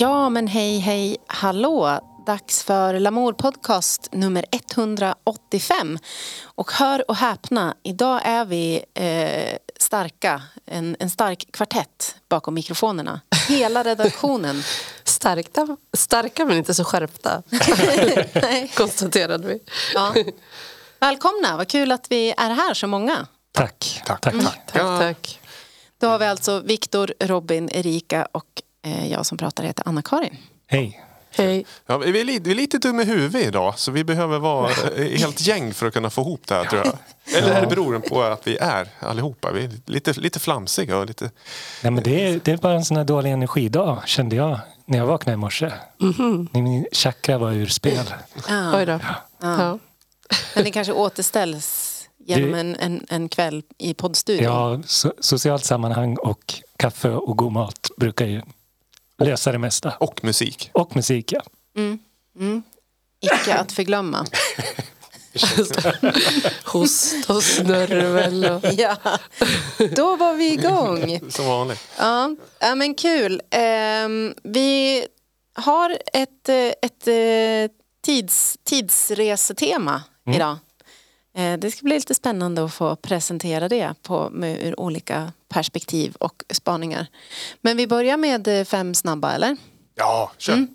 Ja, men hej, hej, hallå. Dags för Lamour podcast nummer 185. Och hör och häpna, idag är vi eh, starka, en, en stark kvartett bakom mikrofonerna. Hela redaktionen. Starka, starka men inte så skärpta, konstaterade vi. Ja. Välkomna, vad kul att vi är här så många. Tack. Tack. tack. Tack, tack. Då har vi alltså Viktor, Robin, Erika och jag som pratar heter Anna-Karin. Hej. Hej. Ja, vi, är lite, vi är lite dumma i huvudet idag så vi behöver vara eh, helt gäng för att kunna få ihop det här tror jag. Eller är det beror det på att vi är allihopa? Vi är lite, lite flamsiga och lite... Nej, men det, är, det är bara en sån här dålig energidag kände jag när jag vaknade i morse. Min chakra var ur spel. Ja. Oj då. Ja. Men det kanske återställs genom en, en, en kväll i poddstudion. Ja, so, socialt sammanhang och kaffe och god mat brukar ju lösa det mesta. Och musik. Och musik, ja. Icke att förglömma. Host och snörvel. Och... Ja, då var vi igång. Som vanligt. Ja, ja men kul. Ehm, vi har ett, eh, ett eh, tids, tidsresetema idag. Eh, det ska bli lite spännande att få presentera det på, med, ur olika perspektiv och spaningar. Men vi börjar med eh, fem snabba, eller? Ja, kör.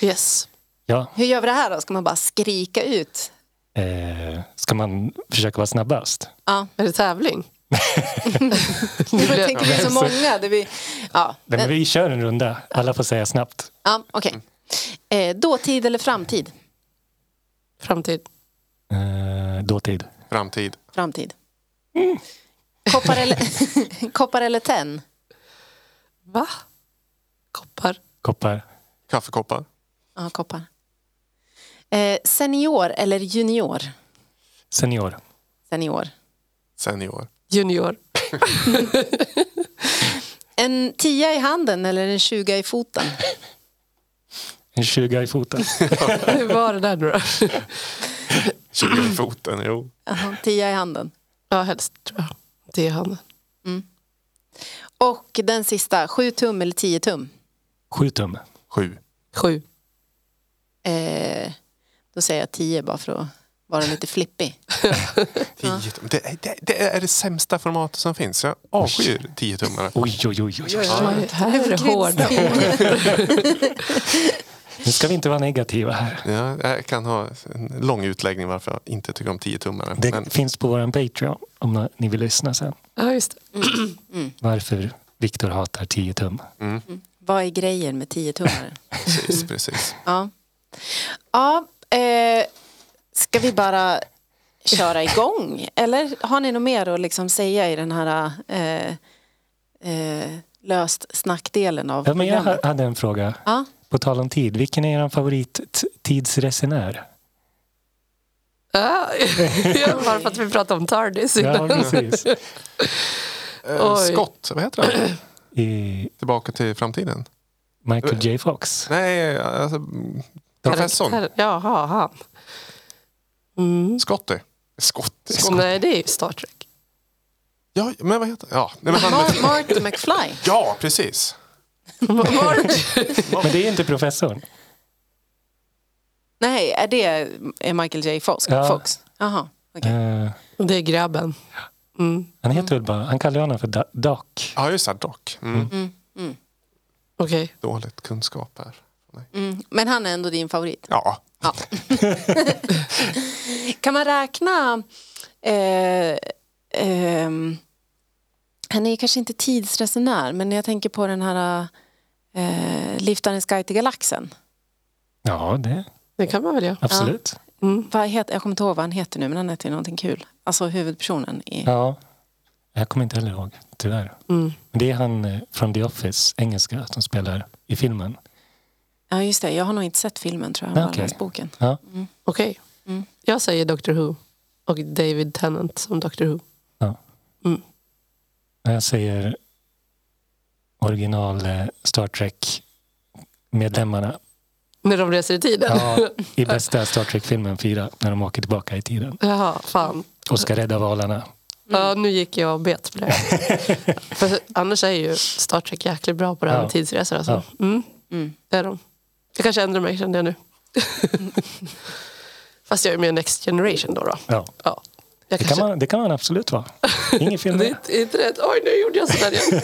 Yes. ja. Hur gör vi det här då? Ska man bara skrika ut? Eh, ska man försöka vara snabbast? Ja, Är det tävling? jag tänkte vi så många. Det vi, ja, Nej, men vi kör en runda. Alla får säga snabbt. ja, okej. Eh, dåtid eller framtid? Framtid. Eh, dåtid. Framtid. Framtid. Koppar eller, koppar eller tenn? Va? Koppar. Koppar. Kaffekoppar. Ja, koppar. Eh, senior eller junior? Senior. Senior. Senior. Junior. En tia i handen eller en tjuga i foten? En 20 i foten. Hur var det där nu då? 20 i foten, jo. Jaha, tia i handen. Ja, helst tror jag. Det är han. Och den sista, sju tum eller tio tum? Sju tum. Sju. Sju. Eh, då säger jag tio bara för att vara lite flippig. Tio tum. Det, det, det är det sämsta formatet som finns. Jag avskyr 10 tummare. Oj, oj, oj. oj. oj. Oj, här är det hårda Nu ska vi inte vara negativa här. Ja, jag kan ha en lång utläggning varför jag inte tycker om 10 tummare. Det Men finns på vår Patreon om ni vill lyssna sen. Ja, just det. Varför Viktor hatar 10 tum. Vad är grejen med tio tummare? precis, precis. Ja, ja eh, ska vi bara köra igång? Eller har ni något mer att liksom säga i den här eh, eh, löst snackdelen av Ja, men jag hade en fråga. Ja. På tal om tid, vilken är er favorit t- tidsresenär? Ja, ja, bara för att vi pratade om Tardis Ja, innan. precis. Eh. Scott, vad heter han? I Tillbaka till framtiden? Michael J Fox. Nej, alltså professorn. Jaha, han. Mm. Scotty. Scotty. Scotty. Nej, det är ju Star Trek. Ja, men vad heter ja, nej, men han? Mar- Marty McFly. Ja, precis. Men det är inte professorn. Nej, är det är Michael J Fox? Ja. Fox? Jaha, okej. Eh, Det är grabben. Mm. han heter väl bara, han kallar honom för Da- Doc. Ja, just det. Doc. Mm. Mm, mm, Okej. Dåligt kunskap här. mm. Men han är ändå din favorit? Ja, Ja. kan man räkna... Eh, ehm, han är kanske inte tidsresenär, men jag tänker på den här eh, Liftaren Sky till galaxen. Ja, det Det kan man väl göra. absolut. Mm. Vad heter, jag kommer inte ihåg vad han heter nu, men han heter ju någonting kul. Alltså huvudpersonen. I, Ja. Jag kommer inte heller ihåg, tyvärr. Mm. Men det är han eh, från The Office, engelska, som spelar i filmen. Ja, just det. Jag har nog inte sett filmen, tror jag. Jag har okej. läst boken. Ja. Okej. Mm. Jag säger Doctor Who. Och David Tennant som Doctor Who. När jag säger original eh, Star Trek-medlemmarna När de reser i tiden? ja, i bästa Star Trek-filmen 4, när de åker tillbaka i tiden Jaha, fan. och ska rädda valarna. Ja, nu gick jag och bet på det. För annars är ju Star Trek jäkligt bra på det här Ja. med tidsresor. Alltså. Ja. Mm. Det är de. Jag kanske ändrar mig kände jag nu. Fast jag är mer next generation då. då. Ja. Ja. Jag Det, kan kanske... man, det kan man absolut vara. Inget fel Det med är inte- rätt. Oj, nu gjorde jag sådär igen.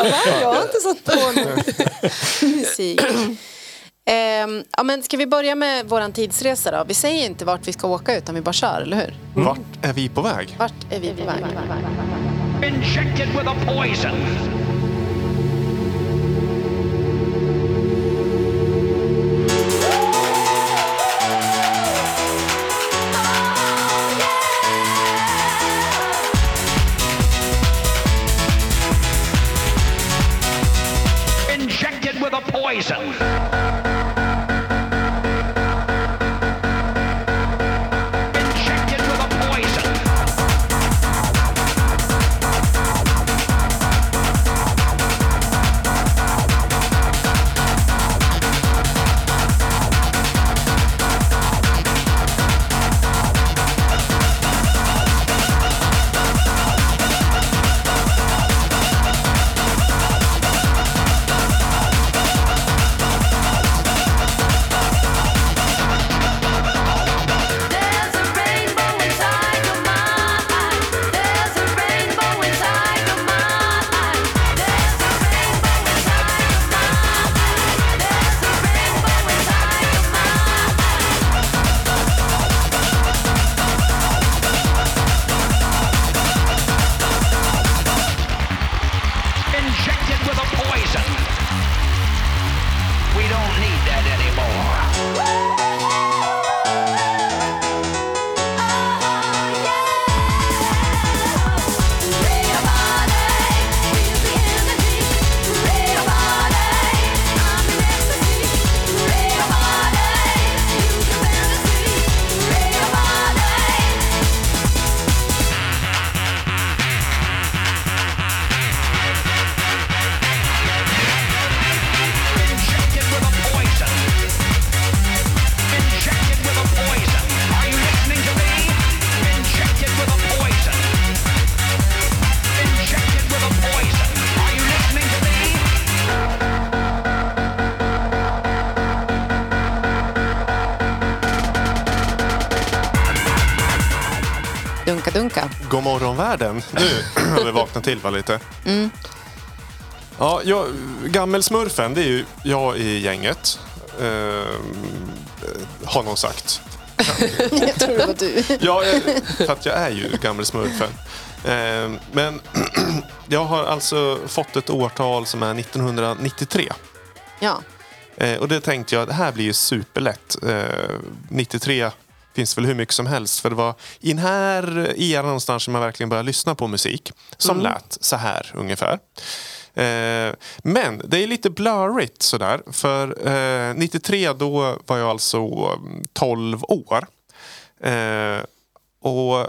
Jag har inte satt på musik. Ehm, ja, men ska vi börja med vår tidsresa då? Vi säger inte vart vi ska åka utan vi bara kör, eller hur? Vart är vi på väg? Vart är vi på väg? Injected with a poison. Dunka. God morgon världen. Nu har vi vaknat till va, lite. Ja, jag, gammelsmurfen, det är ju jag i gänget. Ehm, har någon sagt. Jag tror det var du. Ja, för att jag är ju gammelsmurfen. Ehm, men jag har alltså fått ett årtal som är 1993. Ja. Eh, och det tänkte jag, det här blir ju superlätt. Eh, 93 finns väl hur mycket som helst. För det var i den här eran någonstans som man verkligen började lyssna på musik. Som lät så här ungefär. Eh, men det är lite blurrigt sådär. För eh, 93 då var jag alltså mm, 12 år. Eh, och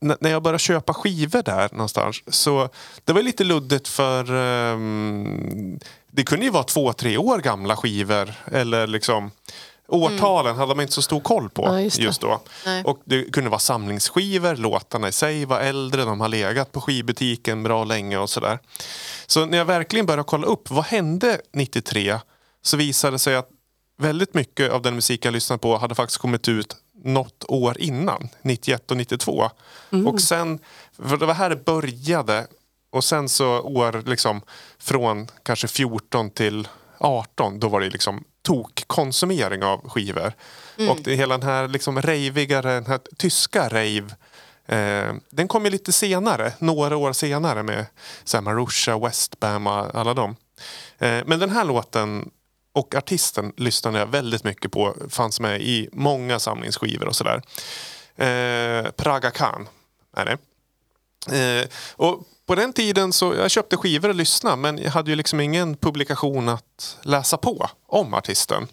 när jag började köpa skivor där någonstans så det var lite luddigt för ehm, det kunde ju vara två, tre år gamla skivor eller liksom Årtalen hade man inte så stor koll på Ja, just just då. Nej. Och det kunde vara samlingsskivor, låtarna i sig var äldre, de har legat på skivbutiken bra länge och sådär. Så när jag verkligen började kolla upp vad hände 93 så visade det sig att väldigt mycket av den musik jag lyssnade på hade faktiskt kommit ut något år innan, 91 och 92. Och sen, för det var här det började och sen så år liksom från kanske 14 till 18 då var det liksom tokkonsumering av skivor. Och det, hela den här liksom ravigare, den här tyska rave Eh, den kom ju lite senare, några år senare med Marusha, Westbam och alla dem. Eh, men den här låten och artisten lyssnade jag väldigt mycket på. Fanns med i många samlingsskivor och sådär. Eh, Praga Khan är det. Eh, och på den tiden så jag köpte skivor och lyssnade men jag hade ju liksom ingen publikation att läsa på om artisten.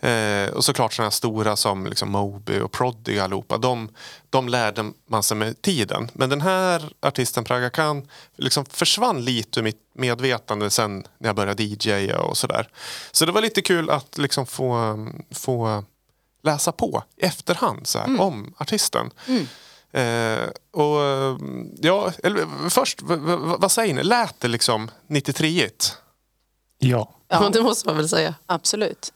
Eh, och såklart sådana här stora som liksom Moby och Prodigy allihopa, de, de lärde man sig med tiden. Men den här artisten Praga Khan liksom försvann lite ur mitt medvetande sen när jag började DJa och sådär. Så det var lite kul att liksom få, få läsa på i efterhand så här, om artisten. Eh, och ja, eller, först, vad säger ni? Lät det liksom 93-igt? Ja. Ja. Ja, det måste man väl säga. absolut.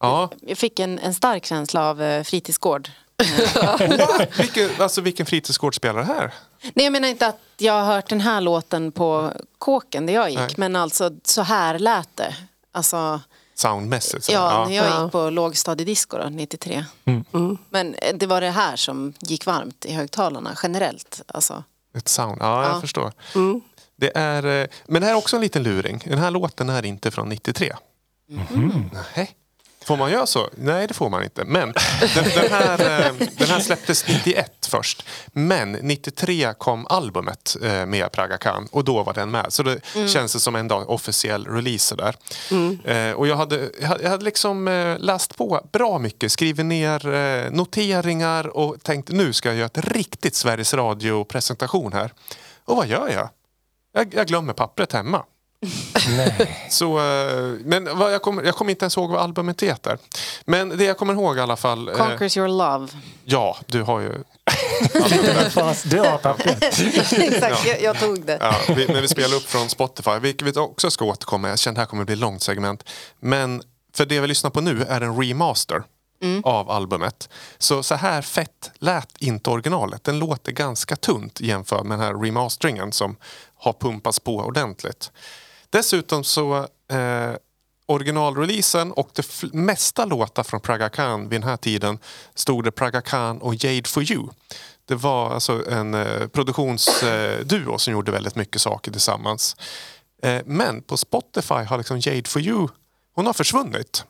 Ja. Jag fick en, en stark känsla av eh, fritidsgård. Vilken, alltså, vilken fritidsgård spelar det här? Nej, jag menar inte att jag har hört den här låten på kåken där jag gick, Nej. men alltså så här lät det. Alltså, Soundmässigt? så. ja, när jag Ja. gick på lågstadiedisco då, 93. Men eh, det var det här som gick varmt i högtalarna generellt. Alltså, Ett sound, ja, jag Ja. förstår. Det är, eh, men det här är också en liten luring. Den här låten är inte från 93. Nej. Får man göra så? Nej, det får man inte. Men den, den, här, eh, den här släpptes 91 först. Men 93 kom albumet eh, med Praga Khan och då var den med. Så det känns det som en dag officiell release där. Eh, och jag hade, jag hade- jag hade liksom eh, läst på bra mycket, skrivit ner noteringar och tänkt nu ska jag göra ett riktigt Sveriges Radio-presentation här. Och vad gör jag? Jag, jag glömmer pappret hemma. Nej. Så, eh, men vad jag, kommer, jag kommer inte ens ihåg vad albumet heter. Men det jag kommer ihåg i alla fall. eh, Conquers your love. ja, du har ju... Du har pappret. Exakt, jag, jag tog det. Ja, vi, när vi spelar upp från Spotify, vilket vi också ska återkomma Jag känner att det här kommer bli ett långt segment. Men för det vi lyssnar på nu är en remaster av albumet. Så så här fett lät inte originalet. Den låter ganska tunt jämfört med den här remasteringen som har pumpats på ordentligt. Dessutom så eh, originalreleasen och det mesta låtar från Praga Khan vid den här tiden stod det Praga Khan och Jade for you. Det var alltså en eh, produktionsduo som gjorde väldigt mycket saker tillsammans. Eh, men på Spotify har liksom Jade for you hon har försvunnit.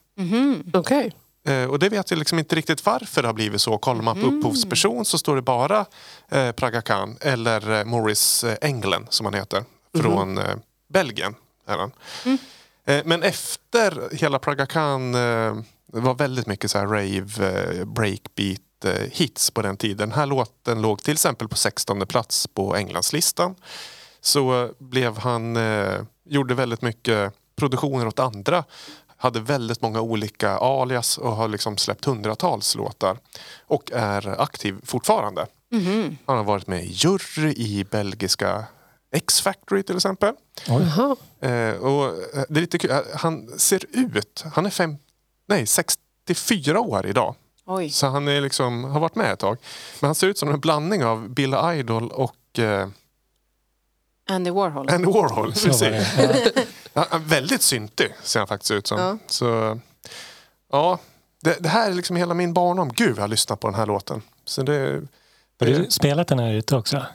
Okej. Eh, och det vet jag liksom inte riktigt varför det har blivit så. Kollar man på upphovsperson så står det bara eh, Praga Khan eller eh, Morris eh, Englen som han heter. Från eh, Belgien. Är han. Eh, men efter hela Praga Khan eh, var väldigt mycket så här rave, eh, breakbeat eh, hits på den tiden. Den här låten låg till exempel på 16 plats på Englandslistan. Så eh, blev han, gjorde väldigt mycket produktioner åt andra. Hade väldigt många olika alias och har liksom släppt hundratals låtar. Och är aktiv fortfarande. Han har varit med i jury i belgiska X-Factory till exempel. Jaha. Eh, och eh, det är lite kul. Eh, Han ser ut, han är fem, nej, 64 år idag. Oj. Så han är liksom, har varit med ett tag. Men han ser ut som en blandning av Bill Idol och eh, Andy Warhol. Andy Warhol. Precis. Ja. Ja, han väldigt syntig ser han faktiskt ut som. Ja. Så, ja, det, det här är liksom hela min barndom. Gud, jag har lyssnat på den här låten. Så det, Har du spelat den här ute också?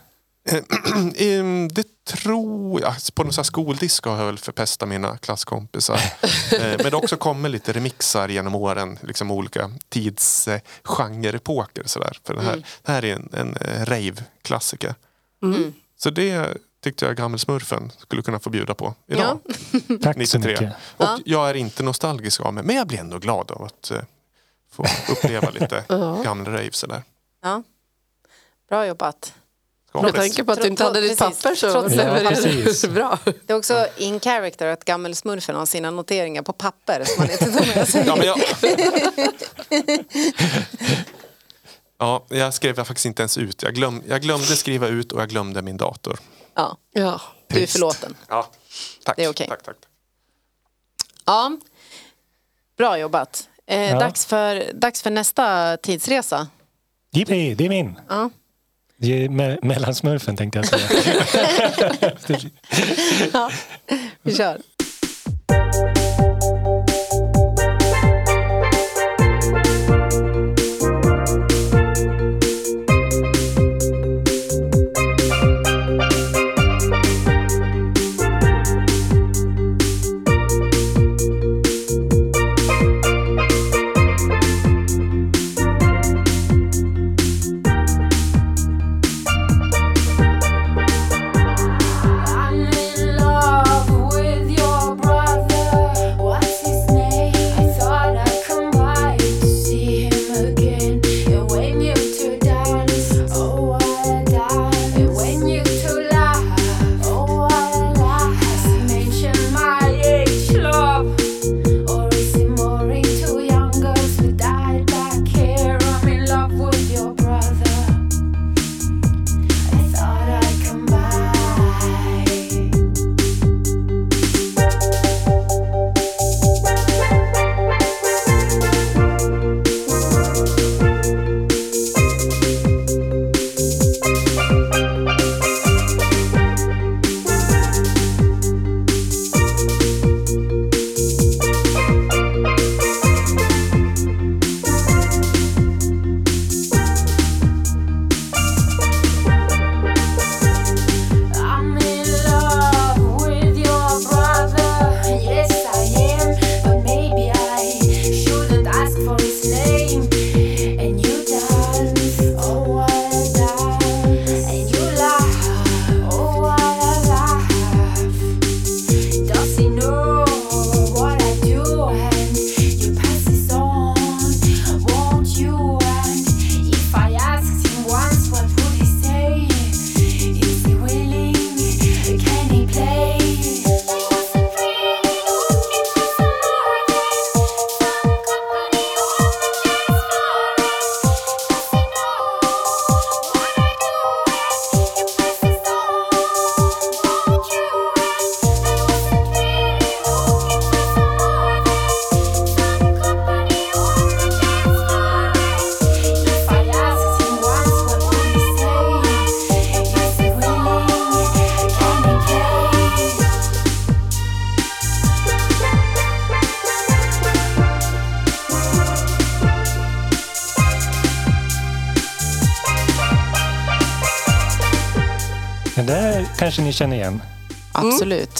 Ehm, det tror jag. På någon skoldisco har jag väl förpestat mina klasskompisar. Eh, Men det har också kommit lite remixar genom åren. Liksom olika tidsgenreepoker. För den här, det här är en, en eh, rave-klassiker. Mm. Så det tyckte jag Gammelsmurfen skulle kunna få bjuda på idag. Tack så 93. mycket. Och Ja. jag är inte nostalgisk av mig. Men jag blir ändå glad av att eh, få uppleva lite gamla rave. Sådär. Ja. Bra jobbat. Med tanke på att du inte hade ditt Precis. papper så Trots- lever Ja, det precis. bra. Det är också in character att gammelsmurfen har sina noteringar på papper som man inte tar med sig. Ja, men jag... ja, jag skrev jag faktiskt inte ens ut. Jag, glöm, jag glömde skriva ut och jag glömde min dator. Ja, Ja. du är förlåten. Ja, tack. Det är okej. tack, tack. Ja. Bra jobbat. Eh, Ja. dags, för, dags för nästa tidsresa. Jippi, det är min. Ja. Det är me mellansmurfen tänkte jag säga. Ja, Vi kör.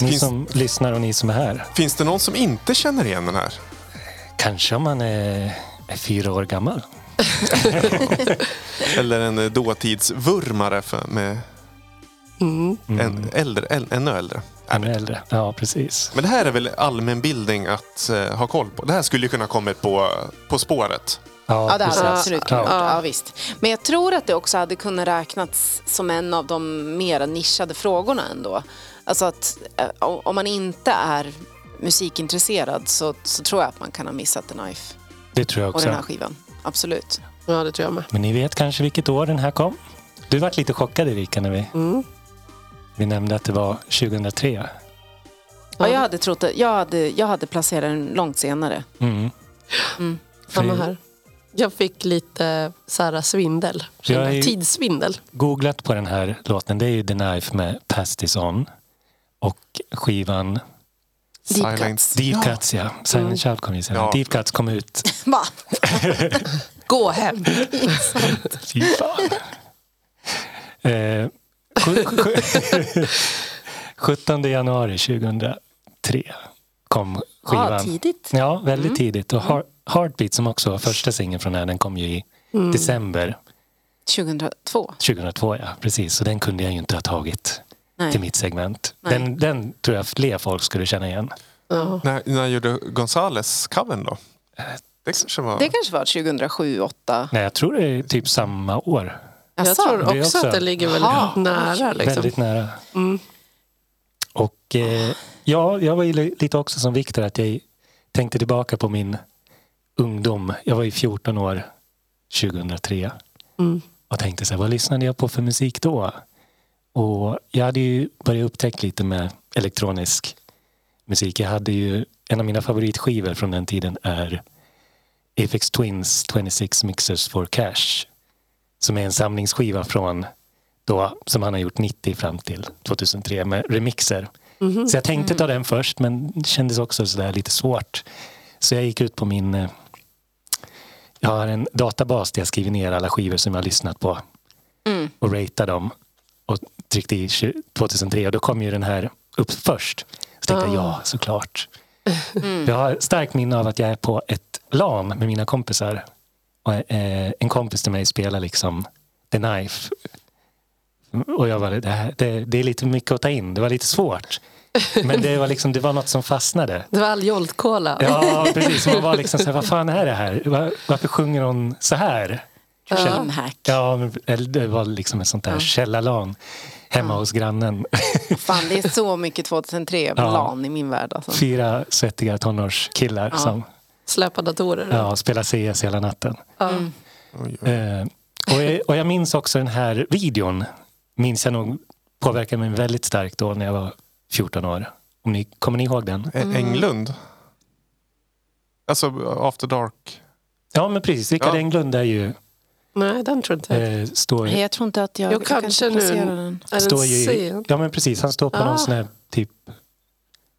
Ni Finns- som lyssnar och ni som är här. Finns det någon som inte känner igen den här? Kanske om man är, är fyra år gammal. Eller en eh, dåtidsvurmare för, med en äldre, äl, ännu äldre? Ännu äldre. Ja, precis. Men det här är väl allmänbildning att eh, ha koll på? Det här skulle ju kunna kommit på På spåret. Ja, det hade absolut Ja. Ja, visst. Men jag tror att det också hade kunnat räknats som en av de mer nischade frågorna ändå. Alltså att eh, om man inte är musikintresserad så, så tror jag att man kan ha missat The Knife Det tror jag och den här också. skivan. Absolut. Ja, det tror jag med. Men ni vet kanske vilket år den här kom? Du var lite chockad Erika när vi, Mm. vi nämnde att det var 2003. Ja, jag, hade trott jag, hade, jag hade placerat den långt senare. Mm. Samma För- här. Jag fick lite så här, svindel. Jag är ju- Tidssvindel. Googlat på den här låten. Det är ju The Knife med Pass This On. Och skivan Deep Silence. Deep Cuts, ja. Silent Child kom ju senare. Ja. Deep Cuts kom ut Va? Gå hem. Fy fan. Eh, sju- sju- 17 januari 2003 kom skivan. Ja, tidigt. Ja, väldigt tidigt. Och Heart- Heartbeat som också var första singeln från den, den kom ju i december 2002. 2002. Ja, precis. Så den kunde jag ju inte ha tagit Nej. till mitt segment. Nej. Den, den tror jag fler folk skulle känna igen. Ja. När, när gjorde Gonzales covern då? Det kanske var... Det kanske var 2007, 2008. Nej, jag tror det är typ samma år. Jag Jaså? tror också, också- att det ligger väldigt Jaha. nära. Liksom. Väldigt nära. Mm. Och eh, ja, jag var lite också som Viktor att jag tänkte tillbaka på min ungdom. Jag var ju 14 år 2003 Mm. och tänkte så här, vad lyssnade jag på för musik då? Och jag hade ju börjat upptäcka lite med elektronisk musik. Jag hade ju, en av mina favoritskivor från den tiden är Aphex Twins 26 Mixers for Cash. Som är en samlingsskiva från då, som han har gjort 90 fram till 2003 med remixer. Så jag tänkte ta den först men det kändes också sådär lite svårt. Så jag gick ut på min... eh, Jag har en databas där jag skriver ner alla skivor som jag har lyssnat på Mm. och ratear dem. Och tryckte i 20 2003 och då kom ju den här upp först. Så tänkte jag ja, såklart. Jag har starkt minne av att jag är på ett LAN med mina kompisar. Och eh, en kompis till mig spelar liksom The Knife. Och jag var det, här, det, det är lite mycket att ta in. Det var lite svårt. Men det var, liksom, det var något som fastnade. Det var all Jolt-cola. Ja, precis. Man var liksom så här, vad fan är det här? Var- Varför sjunger hon så här? Dreamhack. Ja, men, eller det var liksom ett sånt där källarlan hemma hos grannen. Fan, det är så mycket 2003 Ja. LAN i min värld. Alltså. Fyra svettiga tonårskillar som Släpa datorer. ja, spelar CS hela natten. Ja. Oj. Eh, och, jag, och jag minns också den här videon. Minns jag nog påverkade mig väldigt starkt då när jag var 14 år. Om ni, kommer ni ihåg den? Ä- Englund? Alltså After Dark. Ja, men precis. Rickard Ja. Englund är ju, Nej, den tror inte jag. eh, står, Nej, jag tror inte att jag, Jo, jag kanske nu. den. Är står den ju, ja men precis, han står på Ah. någon sån här typ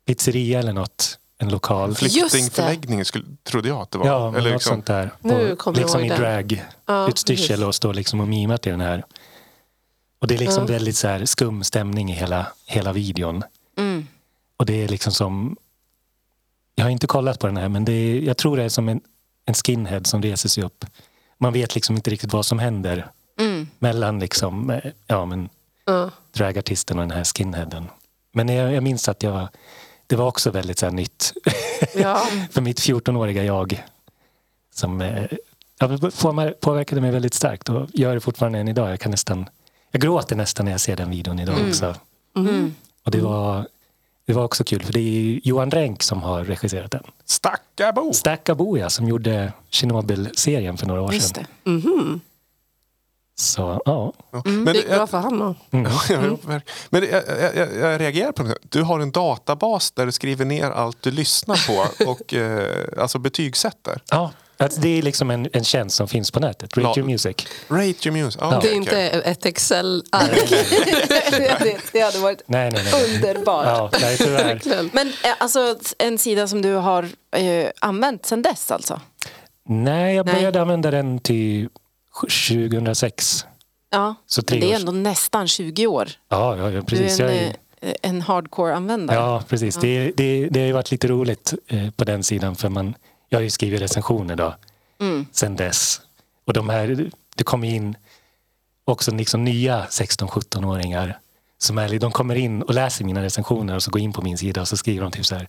pizzeria eller något. En lokal. Flyktingförläggning skulle, trodde jag att det var. Ja, Eller något liksom, sånt där. Nu Och kommer jag liksom ihåg i det. drag Ja, utstyrsel precis. och står liksom och mimar till den här. Och det är liksom Ja. väldigt så här skum stämning i hela, hela videon. Mm. Och det är liksom som... Jag har inte kollat på den här men det är, jag tror det är som en, en skinhead som reser sig upp. Man vet liksom inte riktigt vad som händer Mm. mellan liksom, eh, ja, men, Ja. dragartisten och den här skinheaden. Men jag, jag minns att jag det var också väldigt så här, nytt Ja. för mitt 14-åriga jag. Som eh, ja, påverkade mig väldigt starkt och gör det fortfarande än idag. Jag kan nästan, jag gråter nästan när jag ser den videon idag också. Mm. Och det var, det var också kul för det är Johan Renck som har regisserat den. Stackabo! Stacka Boja som gjorde Chernobyl-serien för några år Just sedan. det. Mhm. Så ja, Ja. Mm. Men, Det gick bra för då. mm. ja, ja, verkligen. men jag, jag, jag, jag reagerar på det. Du har en databas där du skriver ner allt du lyssnar på och eh, alltså betygsätter. ja. Alltså, det är liksom en, en tjänst som finns på nätet, Rate Ja. Your Music. Rate your music. Ja, Det är inte ett Excel-ark. det, det hade varit Nej, nej, nej. nej. underbart. Ja, nej. Men eh, alltså en sida som du har eh, använt sedan dess alltså? Nej, jag Nej. började använda den till 2006. Ja, Så det är års- ändå nästan 20 år. Ja, ja, ja Du precis. är Jag en, är, eh, en hardcore-användare. ja, precis. Det, det, det har ju varit lite roligt eh, på den sidan för man, jag har ju skrivit recensioner då Mm. sen dess. Och de här, det kommer in också liksom nya 16-17-åringar som är, de kommer in och läser mina recensioner och så går in på min sida och så skriver de typ så här.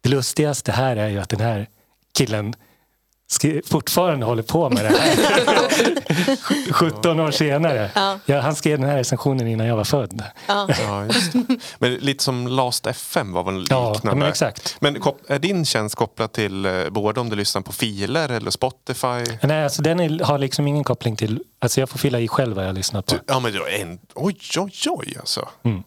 Det lustigaste här är ju att den här killen fortfarande håller på med det här. 17 år senare. Ja. Ja, han skrev den här recensionen innan jag var född. Ja. Ja, just det. Men lite som Last FM var väl Ja, liknande? men exakt. Men är din tjänst kopplad till eh, både om du lyssnar på filer eller Spotify? Nej, alltså den är, har liksom ingen koppling till... Alltså jag får fylla i själv vad jag lyssnar på. Ja men en... Oj, oj, oj alltså. Mm.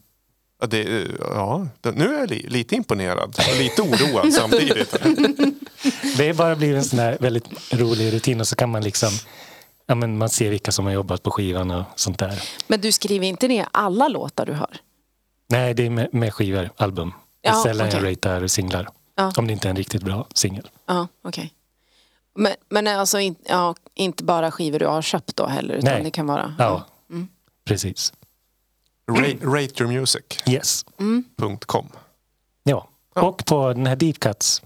Ja, det, ja, nu är jag li, lite imponerad och lite oroad samtidigt. Det är bara blivit en sån här väldigt rolig rutin och så kan man liksom... Ja, men man ser vilka som har jobbat på skivan och sånt där. Men du skriver inte ner alla låtar du hör? Nej, det är med, med skivor, album. Det är Ja, sällan okej. jag ratear singlar. Ja. Om det inte är en riktigt bra singel. Ja, okej. Men, men alltså in, ja, inte bara skivor du har köpt då heller? Utan Nej. det kan vara... Ja, Mm. precis. Ra- Rateyourmusic.com Yes. Ja. Ja. Och på den här Deep Cuts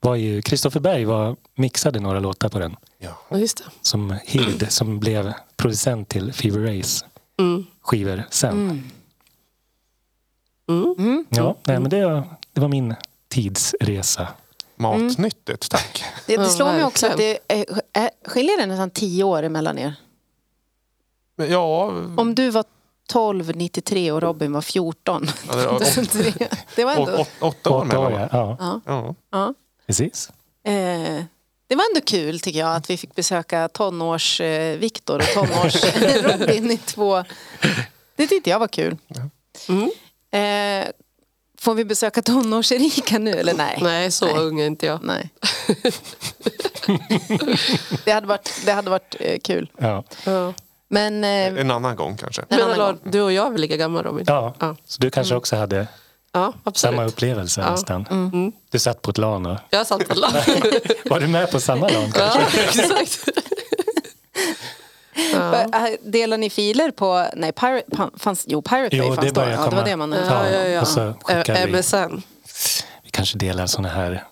var ju Kristoffer Berg var, mixade några låtar på den. Ja, just det. Som Hild som blev producent till Fever Race Mm. skivor sen. Mm. Mm. Mm. Ja, nej, men det, var- det var min tidsresa. Matnyttigt, tack. Det, det slår mig också att det är, är, skiljer det nästan tio år emellan er. Ja, Om du var 12, 93 och Robin var 14. Ja, det var det, var ändå... åt- åtta år mellan ja. ja. Ja, Ja. Precis. Eh, det var ändå kul tycker jag att vi fick besöka tonårs eh, Viktor och tonårs Robin i två. Det tyckte jag var kul. Mm. Eh, får vi besöka tonårs Erika nu eller nej? Nej, så Nej. ung är inte jag. Nej. det hade varit, det hade varit eh, kul. Ja. Men eh, En annan gång kanske. En Men annan gång. du och jag är väl lika gamla Robin? Ja. Ja. Så du kanske också hade Ja, samma upplevelse Ja. nästan. Mm. Du satt på ett LAN och... Jag satt på lag. Var du med på samma LAN kanske? ja, exakt. ja. äh, delar ni filer på, nej, Pirate, fanns, jo, Pirate Jo, Bay det fanns då. börjar Ja, det var det man Ja, ja, ja. Och så skickar Ä- vi, MSN. vi kanske delar såna här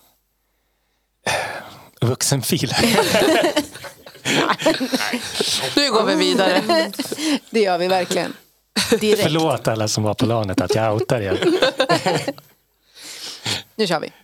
vuxenfiler. Nu går vi vidare. Det gör vi verkligen. Direkt. Förlåt alla som var på LANet att jag outar er. Nu kör vi.「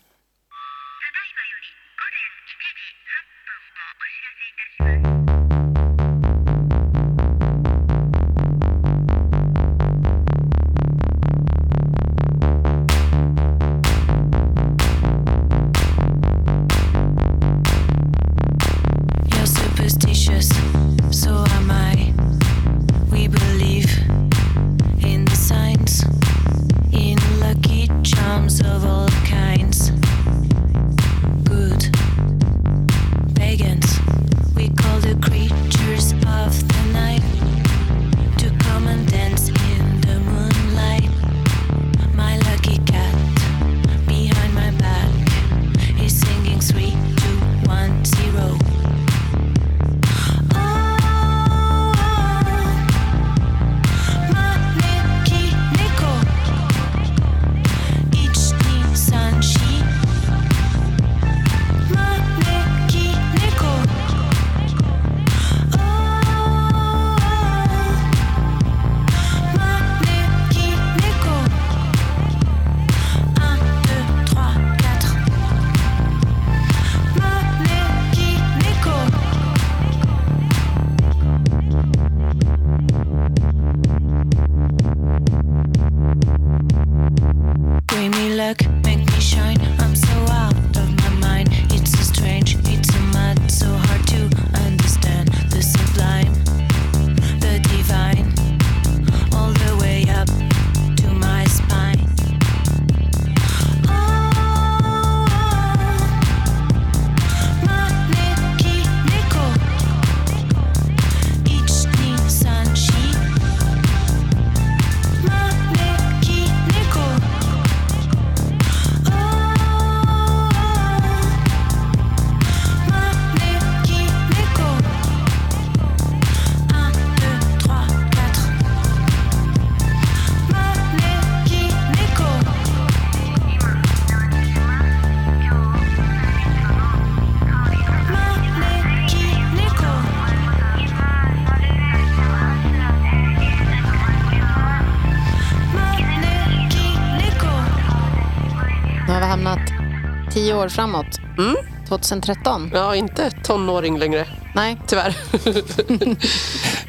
år framåt. Mm. 2013. Ja, inte tonåring längre. Nej. Tyvärr.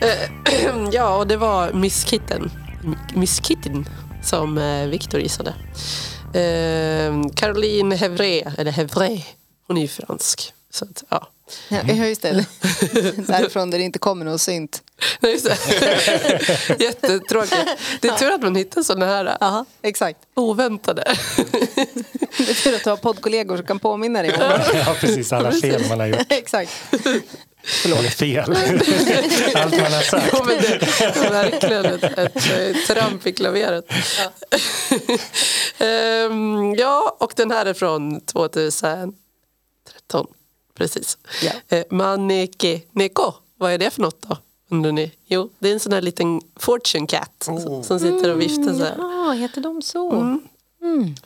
Eh, ja, och det var Miss Kitten. Miss Kitten som eh, Victor gissade. Eh, Caroline Hevray, eller Hevray, hon är ju fransk. Så att, ja. Ja, just det. Därifrån där det inte kommer någon synt. Nej, just det. Jättetråkigt. Det är tur att man hittar sådana här Ja, exakt. oväntade. Det är tur att du har poddkollegor som kan påminna dig. Ja, precis. Alla fel man har gjort. exakt. Eller fel. Allt man har sagt. Ja, men det är verkligen ett, ett, ett tramp i klaveret. Ehm, ja, och den här är från 2013. Precis. Ja. Eh, Maneke Neko, vad är det för något då? Undrar ni? Jo, det är en sån här liten fortune cat som, som sitter och viftar så här. Ja, heter de så?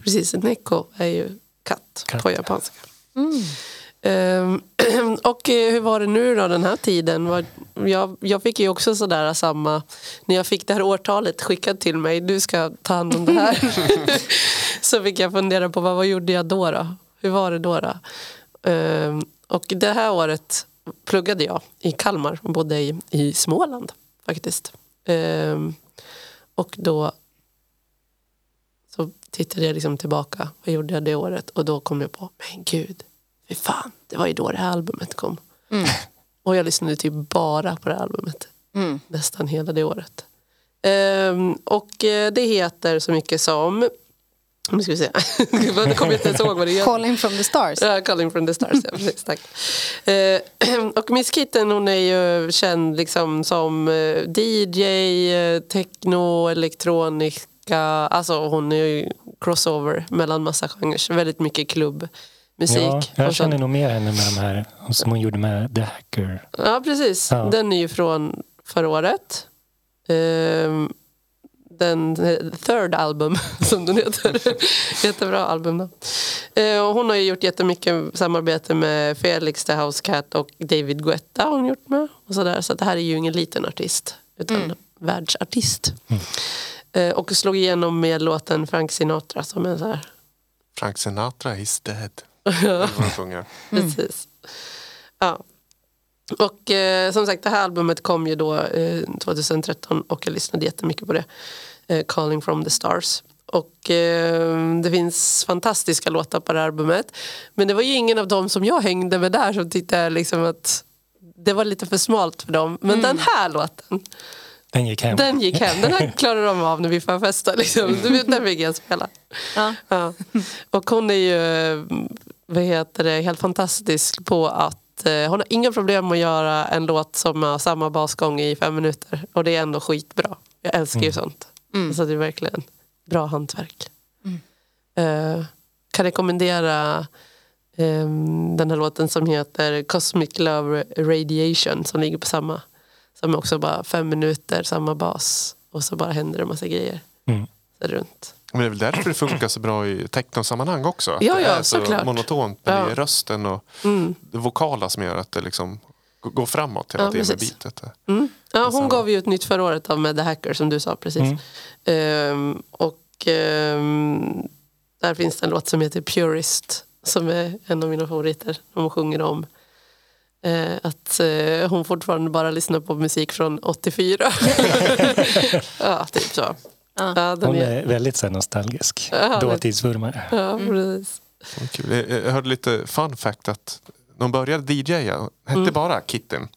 Precis, Neko är ju katt, Katt. på japanska. Ehm, och eh, hur var det nu då den här tiden? Var- Jag, jag fick ju också sådär samma, när jag fick det här årtalet skickat till mig, du ska ta hand om det här. så fick jag fundera på vad, vad gjorde jag då, då? Hur var det då? då? Ehm, och det här året pluggade jag i Kalmar och bodde i, i Småland faktiskt. Ehm, och då så tittade jag liksom tillbaka. Vad gjorde jag det året? Och då kom jag på, men gud, fy fan, det var ju då det här albumet kom. Och jag lyssnade typ bara på det här albumet. Nästan hela det året. Ehm, och eh, det heter så mycket som, nu ska vi se, nu kommer jag inte ens ihåg vad det heter. Calling from the stars. Ja, Calling from the Stars, ja, precis, tack. Eh, och Miss Kitten hon är ju känd liksom som eh, DJ, eh, techno, elektronika. Alltså hon är ju crossover mellan massa genrer. Väldigt mycket klubbmusik. Ja, Och jag känner nog mer henne med de här som hon gjorde med The Hacker. Ja, precis. Ja. Den är ju från förra året. Ehm, den eh, third album, som den heter. Jättebra album. Då. Eh, och hon har ju gjort jättemycket samarbete med Felix the House Cat och David Guetta har hon gjort med. Och så där. så det här är ju ingen liten artist, utan världsartist. Eh, och slog igenom med låten Frank Sinatra som en så här Frank Sinatra is dead. De sjunger. Precis. Ja. Och eh, som sagt, det här albumet kom ju då eh, 2013 och jag lyssnade jättemycket på det. Eh, Calling from the stars. Och eh, det finns fantastiska låtar på det här albumet. Men det var ju ingen av dem som jag hängde med där som tyckte liksom att det var lite för smalt för dem. Men den här låten, Den gick hem. den gick hem. Den här klarar de av när vi får festa. Liksom. Den fick jag spela. Ja. Ja. Och hon är ju vad heter det, helt fantastisk på att eh, hon har inga problem att göra en låt som har samma basgång i fem minuter. Och det är ändå skitbra. Jag älskar ju sånt. Så det är verkligen bra hantverk. Eh, kan rekommendera ehm, den här låten som heter Cosmic Love Radiation som ligger på samma. Som är också bara fem minuter, samma bas. Och så bara händer det en massa grejer. Mm. Så runt. Men det är väl därför det funkar så bra i technosammanhang också. Att Ja, det ja, är så såklart. monotont. Men Ja. det är rösten och Mm. det vokala som gör att det liksom g- går framåt hela Ja, tiden med precis. beatet. Mm. Ja, hon gav ju ut nytt förra året av med The Hacker som du sa precis. Mm. Ehm, och ehm, där finns det en låt som heter Purist som är en av mina favoriter. Hon sjunger om eh, att eh, hon fortfarande bara lyssnar på musik från 84. ja, typ så. Ja, den Hon är, är väldigt så här, nostalgisk. Ja, Dåtidsvurmare. ja, precis. Vad kul. Jag- Jag hörde lite fun fact att de började DJa, hette Mm. bara Kitten.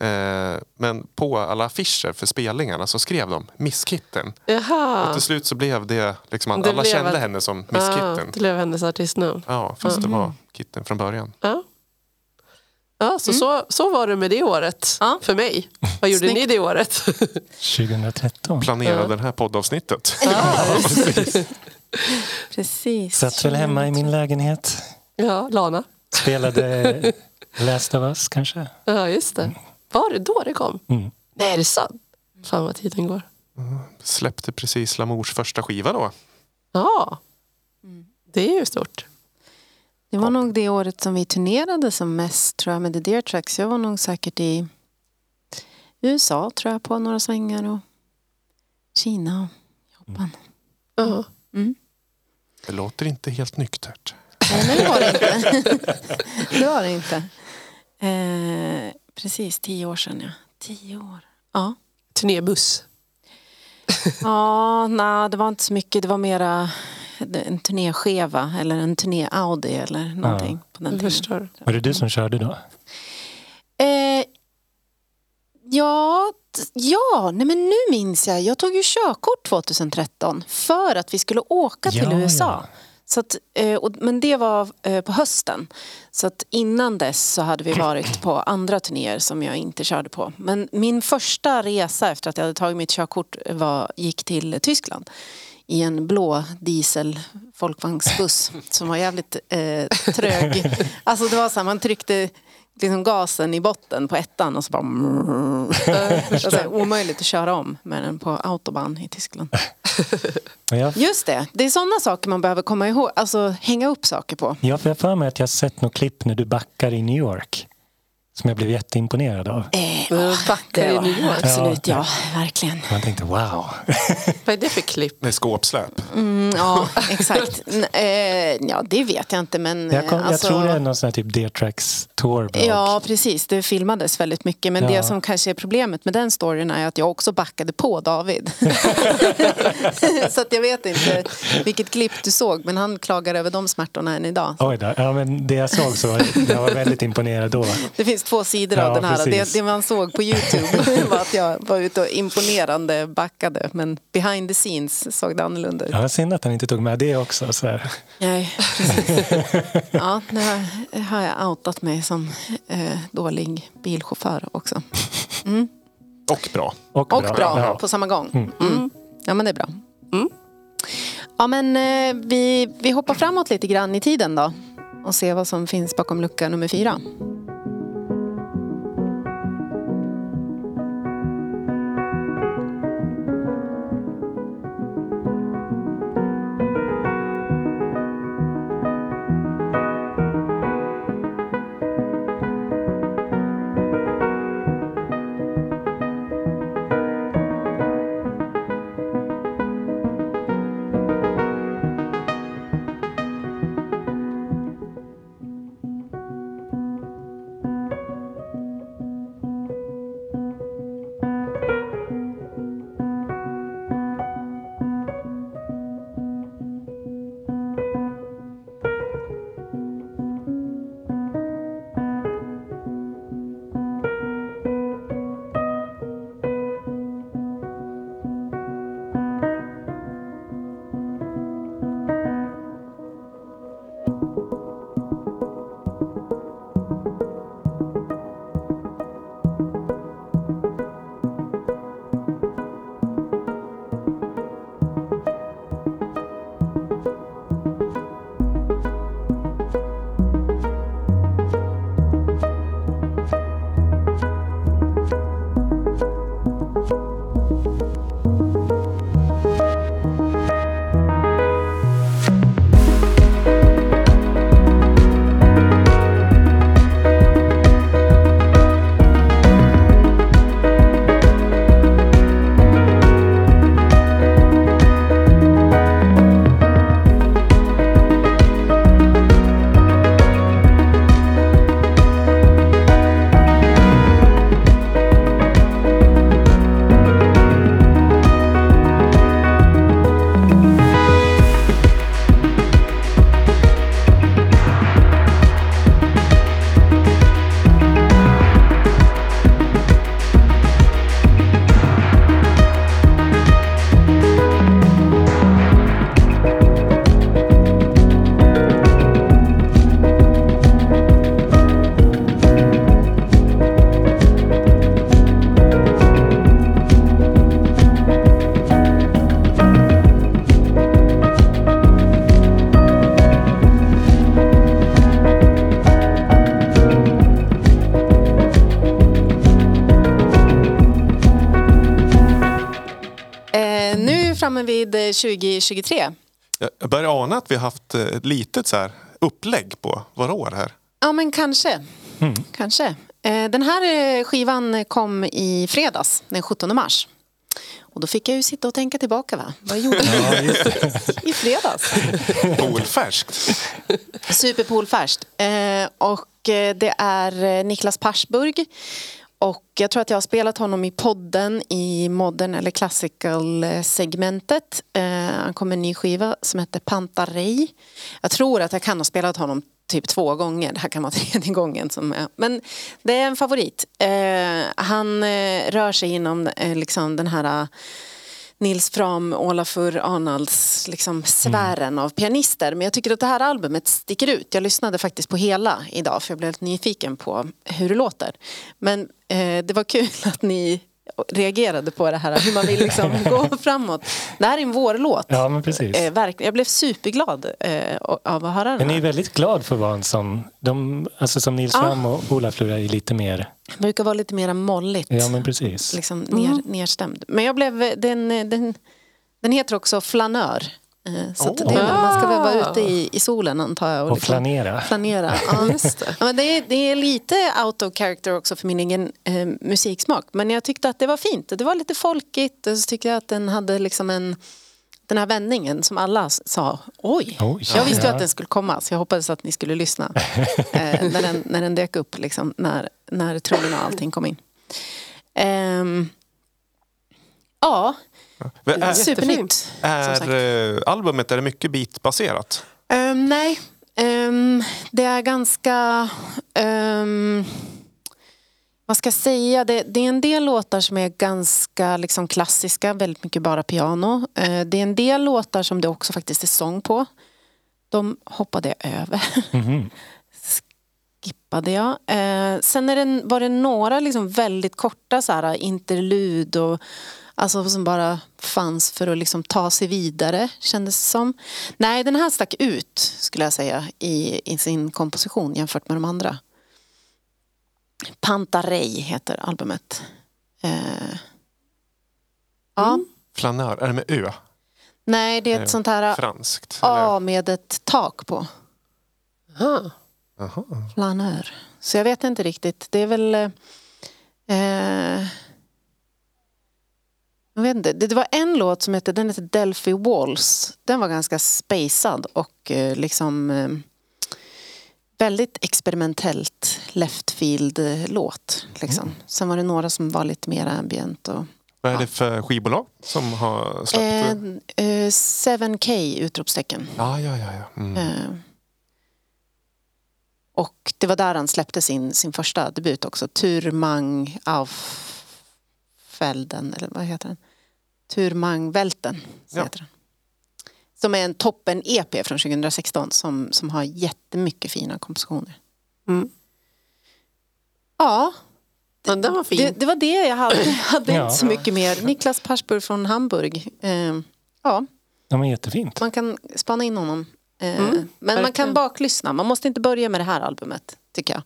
Eh, men på alla affischer för spelningarna så skrev de Miss Kitten. Jaha. Och till slut så blev det liksom att Det alla blev kände att- henne som Miss Ja, Kitten. det blev hennes artistnamn. Ja, fast det var Kitten från början. Ja. Ja, så, så, så var det med det året Ja. för mig. Vad gjorde ni det året? 2013. Planerade det här poddavsnittet. Precis. Satt väl hemma i min lägenhet. ja, Lana. Spelade Last of Us kanske. Ja, just det. Var det då det kom? Mm. Nej, är det sant? Fan vad tiden går. Släppte precis Lamours första skiva då. Ja, det är ju stort. Det var nog det året som vi turnerade som mest tror jag med The Deer Tracks. Jag var nog säkert i USA tror jag på några svängar och Kina och Japan. Ja. Det låter inte helt nyktert. Nej, men det var det inte. det var det inte. Eh, precis, tio år sedan ja. Tio år. Ja. Turnébuss. Ja, nej, det var inte så mycket. Det var mera en turnéskeva eller en turné-Audi eller någonting på den tiden. förstår. Var det du som körde då? Eh, ja, ja nej men nu minns jag. Jag tog ju körkort 2013 för att vi skulle åka till Ja, USA. ja. Så att, eh, men det var eh, på hösten. Så att innan dess så hade vi varit på andra turnéer som jag inte körde på. Men min första resa efter att jag hade tagit mitt körkort var, gick till Tyskland i en blå diesel folkvagnsbuss som var jävligt eh, trög. Alltså det var så här, man tryckte liksom gasen i botten på ettan och så bara... Alltså, omöjligt att köra om med den på autobahn i Tyskland. Jag, Just det, det är sådana saker man behöver komma ihåg, alltså hänga upp saker på. jag får för mig att jag har sett något klipp när du backar i New York. Som jag blev jätteimponerad av. Men backar Det var, New York. absolut, ja, verkligen. Man tänkte wow. Vad är det för klipp? Med skåpsläp. Mm, ja, exakt. Eh, ja, det vet jag inte, men... Jag, kom, eh, jag alltså- tror det är någon sån här typ D-Tracks tour. Ja, precis. Det filmades väldigt mycket. Men Ja. det som kanske är problemet med den storyn är att jag också backade på David. så att jag vet inte vilket klipp du såg, men han klagar över de smärtorna än idag. Oj då. Ja, men det jag såg så jag var väldigt imponerad då. Det finns två sidor av Ja, den här. Det, det man såg på Youtube var att jag var ute och imponerande backade. Men behind the scenes såg det annorlunda ut. Ja, synd att han inte tog med det också. Så här. Nej, precis. Ja, nu har- jag outat mig som eh, dålig bilchaufför också. Och bra. Och, Och bra, Ja. på samma gång. Mm. Ja, men det är bra. Ja, men eh, vi, vi hoppar framåt lite grann i tiden då. Och ser vad som finns bakom lucka nummer fyra. Eh, 2023. Jag börjar ana att vi har haft eh, ett litet så här upplägg på våra år här. Ja, men kanske. Kanske. Eh, Den här eh, skivan kom i fredags, den 17 mars. Och då fick jag ju sitta och tänka tillbaka. Va? Vad gjorde jag i fredags? Polfärskt. Superpoolfärskt. Eh, och det är Niklas Persburg. Och jag tror att jag har spelat honom i podden i modern eller classical-segmentet. Eh, han kom med en ny skiva som heter Pantarei. Jag tror att jag kan ha spelat honom typ två gånger. Det här kan vara tredje gången. Som jag, Men det är en favorit. Eh, han eh, rör sig inom eh, liksom den här eh, Nils Fram, Olafur Arnalds liksom, sfären av pianister. Men jag tycker att det här albumet sticker ut. Jag lyssnade faktiskt på hela idag för jag blev lite nyfiken på hur det låter. Men eh, det var kul att ni reagerade på det här, hur man vill liksom gå framåt. Det här är en vårlåt. Ja, men precis. Eh, verkligen. Jag blev superglad eh, av att höra den Men ni är här. väldigt glad för att vara en sån... De, alltså som Nils Ja. Fram och Ola Flura är lite mer... Det brukar vara lite mer molligt. Ja, men precis. liksom ner, nerstämd. Men jag blev, den, den, den heter också Flanör. Eh, Så att det, är- man ska väl vara ute i, i solen antar jag. Och liksom flanera. Flanera. Ja, just det. Ja, men det, är, det är lite out of character också för min egen eh, musiksmak. Men jag tyckte att det var fint. Det var lite folkigt. Och så tyckte jag att den hade liksom en den här vändningen som alla sa, oj, Oj, jag visste ju ja. att den skulle komma så jag hoppades att ni skulle lyssna eh, när, den, när den dök upp, liksom, när, när trummorna och allting kom in. Ehm, ja, Men Är, supernytt. som sagt. är eh, albumet är det mycket beatbaserat? Ehm, nej, Ehm, det är ganska... ehm, vad ska jag säga? Det, det är en del låtar som är ganska liksom, klassiska, väldigt mycket bara piano. Eh, det är en del låtar som det också faktiskt är sång på. De hoppade jag över. Mhm. skippade jag. Eh, sen är det, var det några liksom väldigt korta så här, interlud och, alltså, som bara fanns för att liksom, ta sig vidare, kändes det som. Nej, den här stack ut, skulle jag säga, i, i sin komposition jämfört med de andra. Pantarei heter albumet. Eh, ja, Flanör, är det med Ö? nej, det är ett Eh, sånt här Franskt? A med ett tak på. Aha. Jaha. Flanör. Så jag vet inte riktigt. Det är väl... Eh, eh, jag vet inte. Det, det var en låt som hette, den hette Delphi Walls. Den var ganska spacad och eh, liksom eh, väldigt experimentellt left field-låt. Liksom. Sen var det några som var lite mer ambient. Och, Vad är det för skivbolag som har släppt? eh, eh, 7K utropstecken. Ja, ja, ja. ja. Mm. Eh, och det var där han släppte sin, sin första debut också. Turmang auf Felden, eller vad heter den? Turmang Välten, så Ja. heter den. Som är en toppen-EP från 2016 som, som har jättemycket fina kompositioner. Mm. Ja, Ja, den var fin. det, det var det jag hade. Jag hade Ja. inte så mycket mer. Niklas Persburg från Hamburg. Eh, ja, Ja, men jättefint. man kan spana in honom. Eh, Mm, men man verkligen. kan baklyssna. Man måste inte börja med det här albumet, tycker jag.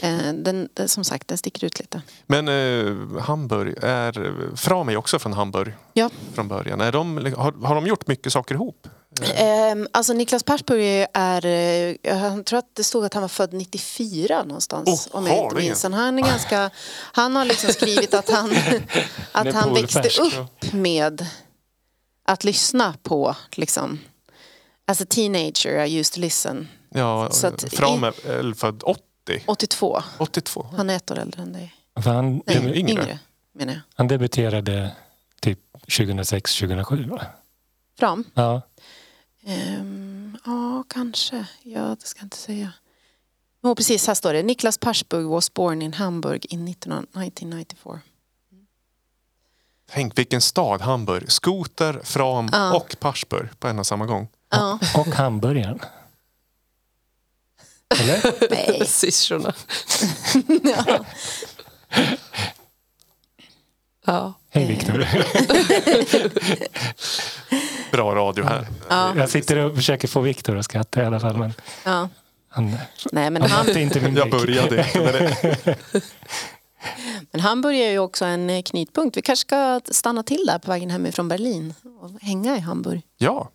Eh, den, som sagt, den sticker ut lite. Men eh, Hamburg, är Fram är också från Hamburg Ja. från början. Är de, har, har de gjort mycket saker ihop? Ehm, alltså Niklas Persburg är, eh, jag tror att det stod att han var född 94 någonstans. Oh, om jag inte minns. Han, är ganska, han har liksom skrivit att han, att han växte upp med att lyssna på, liksom, as a teenager I used to listen. Ja, Fram är väl född 80? 82, 82? han är ett år äldre än dig. För han, Nej, Yngre. yngre. menar jag. han debuterade typ 2006-2007 va? Fram? Ja. Ehm, ja, kanske. Ja, det ska jag inte säga. Oh, precis, här står det. Niklas Persburg was born in Hamburg in 1994. Tänk vilken stad, Hamburg. Skoter, Fram Ja. och Parsburg på en och samma gång. Ja, Och hamburgaren. Eller? nej. Syrsorna. ja. Ja. Hej Viktor. Bra radio här. Ja, Jag sitter och försöker få Viktor att skratta i alla fall. Men ja. han, Nej, men han han, inte min Jag började. men Hamburg är ju också en eh, knutpunkt. Vi kanske ska stanna till där på vägen hemifrån Berlin och hänga i Hamburg. Ja.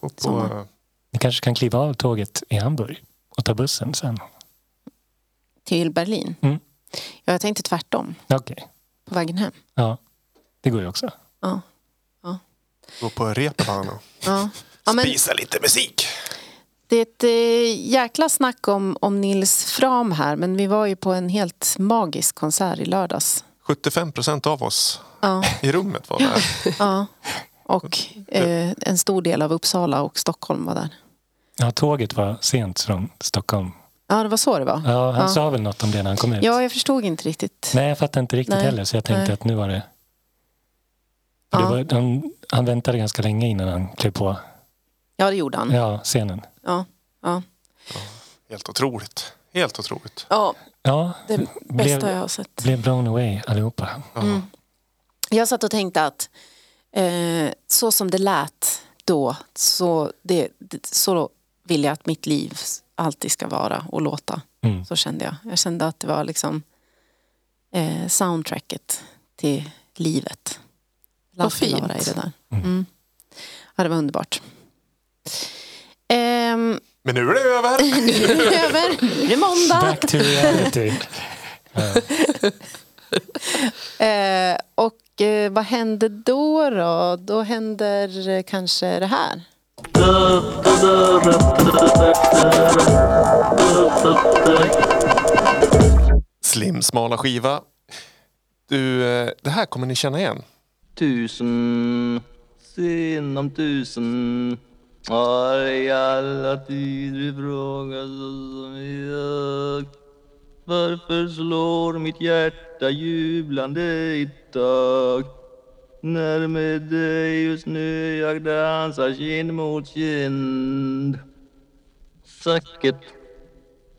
Och på. Ni kanske kan kliva av tåget i Hamburg och ta bussen sen. Till Berlin. Mm. Ja, jag tänkte tvärtom Okej. på vägen hem. Ja, det går ju också. Ja. Gå på och Ja. Ja, men spisa lite musik. det är ett eh, jäkla snack om, om Nils Fram här men vi var ju på en helt magisk konsert i lördags. 75 procent av oss Ja, i rummet var där. ja. Och eh, en stor del av Uppsala och Stockholm var där. Ja, tåget var sent från Stockholm. Ja, det var så det var. Ja, han Ja. sa väl något om det när han kom ut. Ja, jag förstod inte riktigt. Nej, jag fattade inte riktigt Nej. heller så jag tänkte Nej. att nu var det... Ja. det var han, han väntade ganska länge innan han klev på Ja, det gjorde han. ja, scenen. Ja, ja. Helt otroligt. Helt otroligt. ja Ja, det bästa blev, jag har sett. blev blown away allihopa. Mm. Jag satt och tänkte att eh, så som det lät då, så, det, det, så vill jag att mitt liv alltid ska vara och låta. Mm. Så kände jag. Jag kände att det var liksom eh, soundtracket till livet. Vad fint. vara i det där. Mm. Mm. Ja, det var underbart. Ehm, Men nu är det över. nu är det över. Nu är det måndag. Back to reality. Eh, och eh, vad händer då, då? Då händer eh, kanske det här. Slim, smala skiva. Du, eh, det här kommer ni känna igen. Tusen sen om tusen har i alla tider frågat som jag. Varför slår mitt hjärta jublande i takt? När med dig just nu jag dansar kind mot kind. Säkert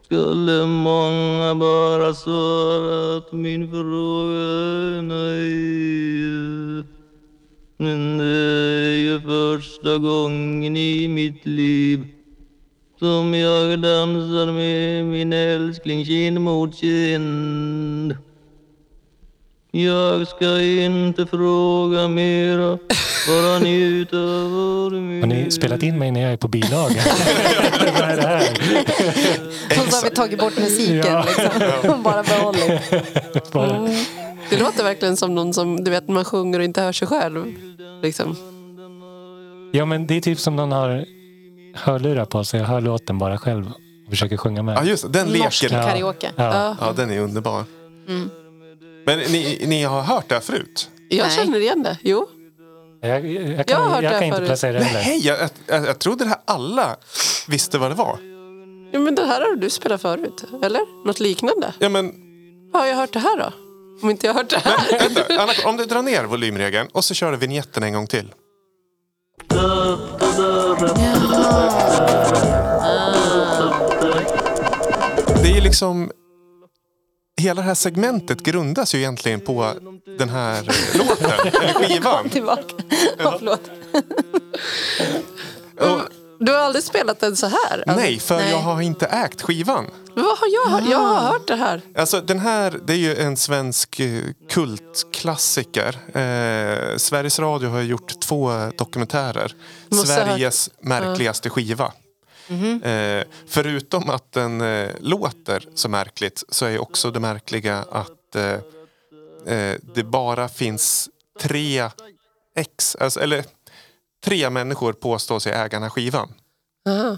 skulle många bara svarat min fråga är nej. Men det är ju första gången i mitt liv som jag dansar med min älskling kind mot kind. Jag ska inte fråga mera, bara njuta av vår Har ni spelat in mig när jag är på bilaga? Vad är det här? Och så har vi tagit bort musiken Ja. liksom. bara behållit. Bara, Det låter verkligen som någon som du vet man sjunger och inte hör sig själv. Liksom. ja, men det är typ som någon har hörlurar på sig och hör låten bara själv och försöker sjunga med. Ja, just. Den Norsk leken. karaoke. Ja. Ja, den är underbar. Men ni, ni har hört det här förut? Jag Nej. känner igen det. Jo. Jag, jag, jag Jag har kan, hört jag det kan inte förut. placera det heller. Nej, jag, jag, jag trodde det här alla visste vad det var. Ja, men det här har du spelat förut, eller? Något liknande? Ja, men Har jag hört det här då? Om inte jag har hört det här? vänta. Anna, om du drar ner volymregeln och så kör du vignetten en gång till. Det är liksom... Hela det här segmentet grundas ju egentligen på den här låten, eller skivan. Tillbaka. Ja, förlåt. Och, Du har aldrig spelat den så här? Alltså, nej, för jag har inte ägt skivan. Vad har jag hört? Jag har hört det här. Alltså den här, det är ju en svensk eh, kultklassiker. Eh, Sveriges Radio har gjort två dokumentärer. Måste ha Sveriges märkligaste skiva. Eh, förutom att den eh, låter så märkligt så är också det märkliga att eh, eh, det bara finns tre ex, alltså, eller tre människor påstår sig äga den här skivan. Aha.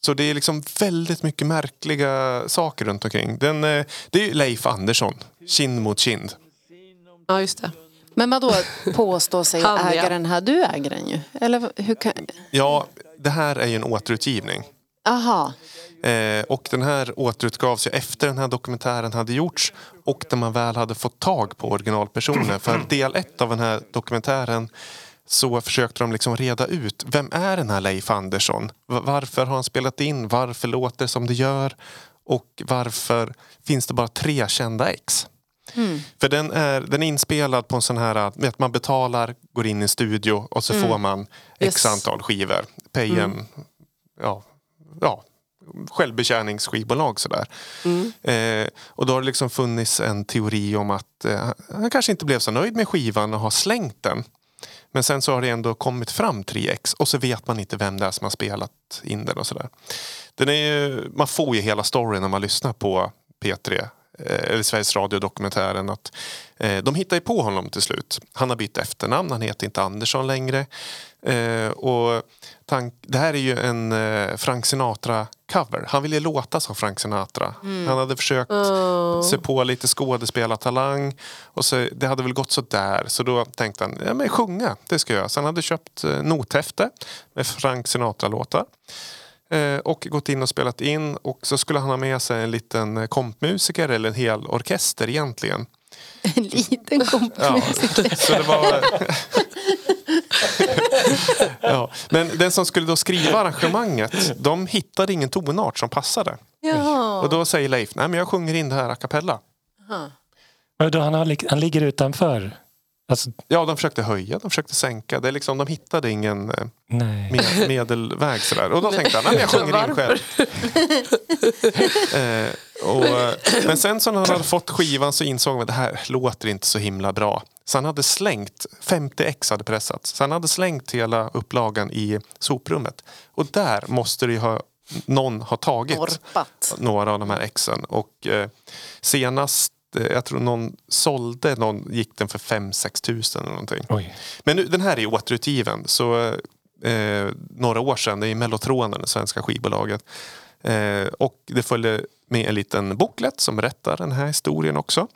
Så det är liksom väldigt mycket märkliga saker runt omkring. Den, eh, det är ju Leif Andersson, kind mot kind. Ja, just det. Men vadå påstå sig äga den här? Du äger den ju. Eller hur kan... Ja, det här är ju en återutgivning. Aha. Eh, och den här återutgavs ju efter den här dokumentären hade gjorts och när man väl hade fått tag på originalpersonen. För del ett av den här dokumentären så försökte de liksom reda ut vem är den här Leif Andersson? Va- Varför har han spelat in? Varför låter det som det gör? Och varför finns det bara tre kända ex? För den är, den är inspelad på en sån här att man betalar, går in i en studio och så får man x Yes. antal skivor. Pay en, ja, ja, självbetjäningsskivbolag sådär. Eh, och då har det liksom funnits en teori om att eh, han kanske inte blev så nöjd med skivan och har slängt den. Men sen så har det ändå kommit fram 3x och så vet man inte vem det är som har spelat in den och sådär. Den är ju, man får ju hela storyn när man lyssnar på P3 eh, eller Sveriges Radio-dokumentären att eh, de hittar på honom till slut. Han har bytt efternamn, han heter inte Andersson längre. Eh, och tank, det här är ju en eh, Frank Sinatra-cover. Han ville låta som Frank Sinatra. Han hade försökt se på lite skådespelartalang. Och så, det hade väl gått så där. Så då tänkte han, ja men sjunga, det ska jag. Så han hade köpt eh, nothäfte med Frank Sinatra-låtar. Eh, och gått in och spelat in. Och så skulle han ha med sig en liten kompmusiker eller en hel orkester egentligen. En liten kompis. Ja, så det var... ja, men den som skulle då skriva arrangemanget, de hittade ingen tonart som passade. Ja. Och då säger Leif, nej men jag sjunger in det här a cappella. Och då han, har, han ligger utanför. Alltså, Ja, de försökte höja, de försökte sänka. Det är liksom, de hittade ingen eh, nej. med, medelväg sådär. Och då tänkte han, jag sjunger in själv. eh, och, men sen så när han hade fått skivan så insåg han att det här låter inte så himla bra. Så han hade slängt, 50 ex hade pressats. Så han hade slängt hela upplagan i soprummet. Och där måste det ju ha, någon ha tagit Norpat. några av de här exen. Och eh, senast, jag tror någon sålde, någon gick den för 5-6 tusen eller någonting. Oj. Men nu, den här är återutgiven. Så eh, några år sedan, det är Mellotronen, det svenska skivbolaget. Eh, och det följde med en liten booklet som berättar den här historien också.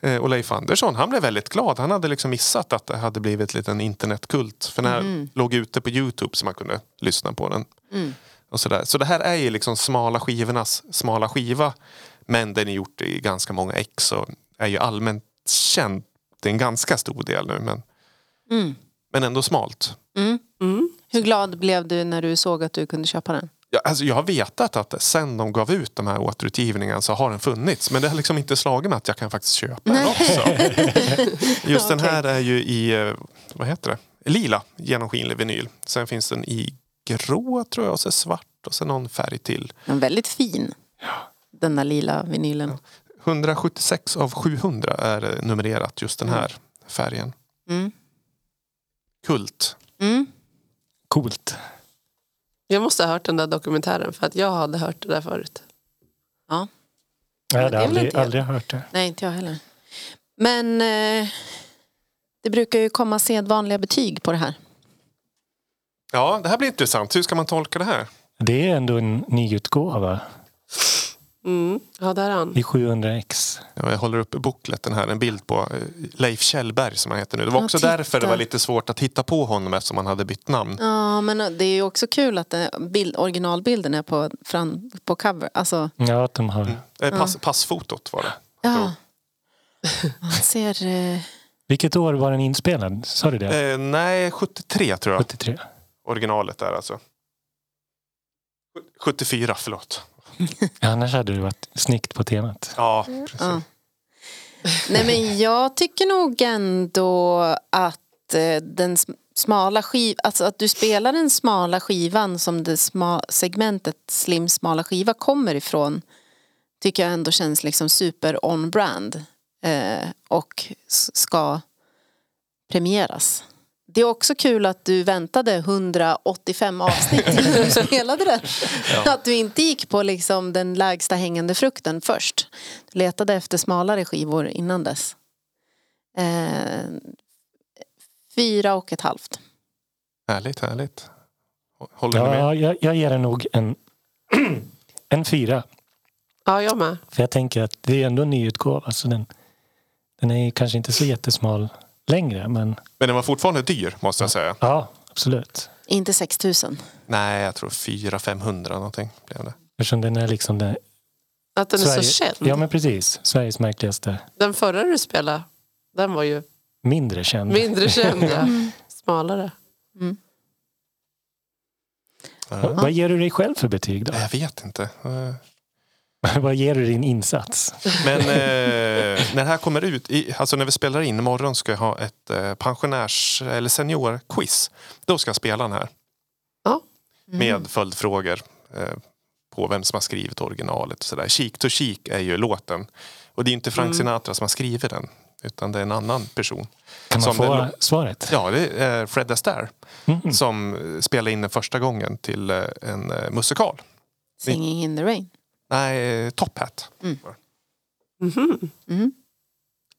Eh, och Leif Andersson, han blev väldigt glad. Han hade liksom missat att det hade blivit en liten internetkult. För den här låg ute på Youtube så man kunde lyssna på den. Och sådär. Så det här är ju liksom smala skivornas smala skiva. Men den är gjort i ganska många ex och är ju allmänt känd. Det är en ganska stor del nu men, men ändå smalt. Hur glad blev du när du såg att du kunde köpa den? Ja, alltså jag har vetat att sen de gav ut de här återutgivningarna så har den funnits. Men det har liksom inte slagit mig att jag kan faktiskt köpa den också. Just den här är ju i, eh, vad heter det? Lila genomskinlig vinyl. Sen finns den i grå tror jag och så svart och sen någon färg till. Är väldigt fin. Den där lila vinylen. 176 av 700 är numrerat just den här färgen. Mm. Kult. Mm. Coolt. Jag måste ha hört den där dokumentären för att jag hade hört det där förut. Ja. Jag hade aldrig, aldrig hört det. Nej, inte jag heller. Men eh, det brukar ju komma sedvanliga betyg på det här. Ja, det här blir intressant. Hur ska man tolka det här? Det är ändå en nyutgåva Mm. Ja, där är han. i 700x. Ja, jag håller upp bookleten här, en bild på eh, Leif Kjellberg som han heter nu. Det var Ja, också titta. därför det var lite svårt att hitta på honom eftersom han hade bytt namn. Ja, men det är ju också kul att det, bild, originalbilden är på, fram, på cover. Alltså, Ja, att de har... Eh, pass, Passfotot var det. ja. Man ser... Eh, Vilket år var den inspelad? Sa du det? Eh, nej, 73 tror jag 73. originalet är alltså. 74, förlåt. Annars hade det varit snyggt på temat. Ja, precis. ja. Nej, men jag tycker nog ändå att eh, den sm- smala skiv, alltså att du spelar den smala skivan som det sma, segmentet slim smala skiva kommer ifrån tycker jag ändå känns liksom super on brand eh, och ska premieras. Det är också kul att du väntade 185 avsnitt innan du spelade den. Att du inte gick på liksom den lägsta hängande frukten först. Du letade efter smalare skivor innan dess. Eh, fyra och ett halvt. Härligt, härligt. Håller ni med? Ja, jag, jag ger den nog en, en fyra. Ja, jag med. För jag tänker att det är ändå en nyutgåva. Så den, den är kanske inte så jättesmal längre. Men Men den var fortfarande dyr måste jag säga. ja, absolut. Inte 6000. Nej, jag tror 400-500 någonting blev det. Eftersom den är liksom den, Att den är Sverige- så känd. Ja men precis. Sveriges märkligaste. Den förra du spelade, den var ju Mindre känd. mindre känd. Ja. Smalare. Va- Vad ger du dig själv för betyg då? Jag vet inte. Vad ger du din insats? Men eh, när det här kommer ut, i, alltså när vi spelar in imorgon ska jag ha ett eh, pensionärs eller seniorquiz. Då ska jag spela den här. Ja. Med följdfrågor eh, på vem som har skrivit originalet. Och sådär. Cheek to cheek är ju låten. Och det är inte Frank Sinatra som har skrivit den. Utan det är en annan person. Kan man Som få den- svaret? Ja, det är Fred Astaire. Mm. Som eh, spelade in den första gången till eh, en eh, musikal. Singing in the rain. Nej, Top Hat.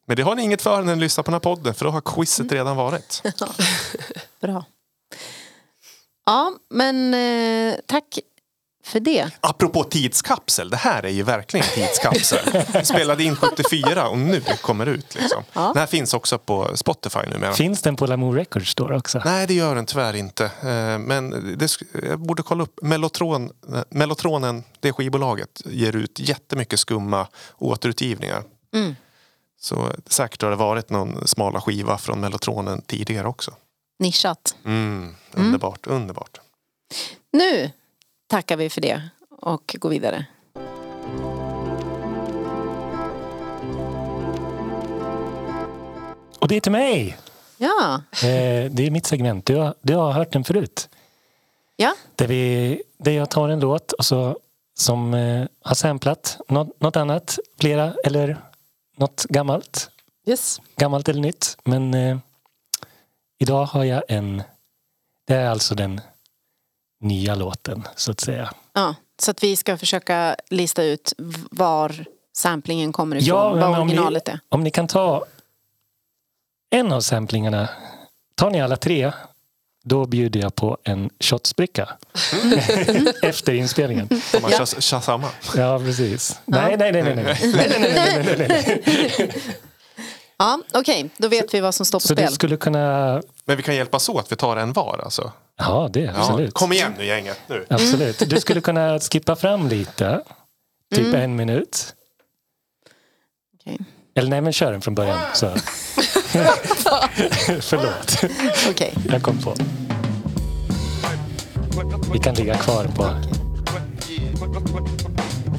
Men det har ni inget för när ni lyssnar på den här podden för då har quizet redan varit. Bra. Ja, men eh, tack för det. Apropå tidskapsel, det här är ju verkligen en tidskapsel. Vi spelade in 74 och nu kommer det ut. Liksom. Ja. Den här finns också på Spotify numera. Finns den på Lamour Records då också? Nej, det gör den tyvärr inte. Eh, Men det, jag borde kolla upp. Mellotron, eh, Mellotronen, det skivbolaget, ger ut jättemycket skumma återutgivningar. Mm. Så säkert har det varit någon smala skiva från Mellotronen tidigare också. Nischat. Mm, underbart, underbart. Nu tackar vi för det och går vidare. Och det är till mig! Ja, Eh, det är mitt segment. Du har, du har hört den förut. ja. Där, vi, där jag tar en låt och så, som eh, har samplat något, något annat, flera eller något gammalt. Yes. Gammalt eller nytt. Men eh, idag har jag en... Det är alltså den nya låten, så att säga. ja. Så att vi ska försöka lista ut var samplingen kommer ifrån, Ja, vad om ni- originalet är. Om ni kan ta en av samplingarna, tar ni alla tre, då bjuder jag på en shotsbricka. Efter inspelningen. Om man kör, kör samma. Ja, precis. Nej, nej, nej, nej. nej. nej, nej, nej, nej, nej, nej. Ja, okej, då vet vi vad som står på Så spel. du skulle kunna... Men vi kan hjälpas åt, vi tar en var alltså. Ja, det Ja, absolut. kom igen nu gänget. Nu. Absolut. Du skulle kunna skippa fram lite. Typ Mm. en minut. Okej. Eller nej, men kör den från början. Så. Förlåt. Okej. Jag kom på. Vi kan ligga kvar på...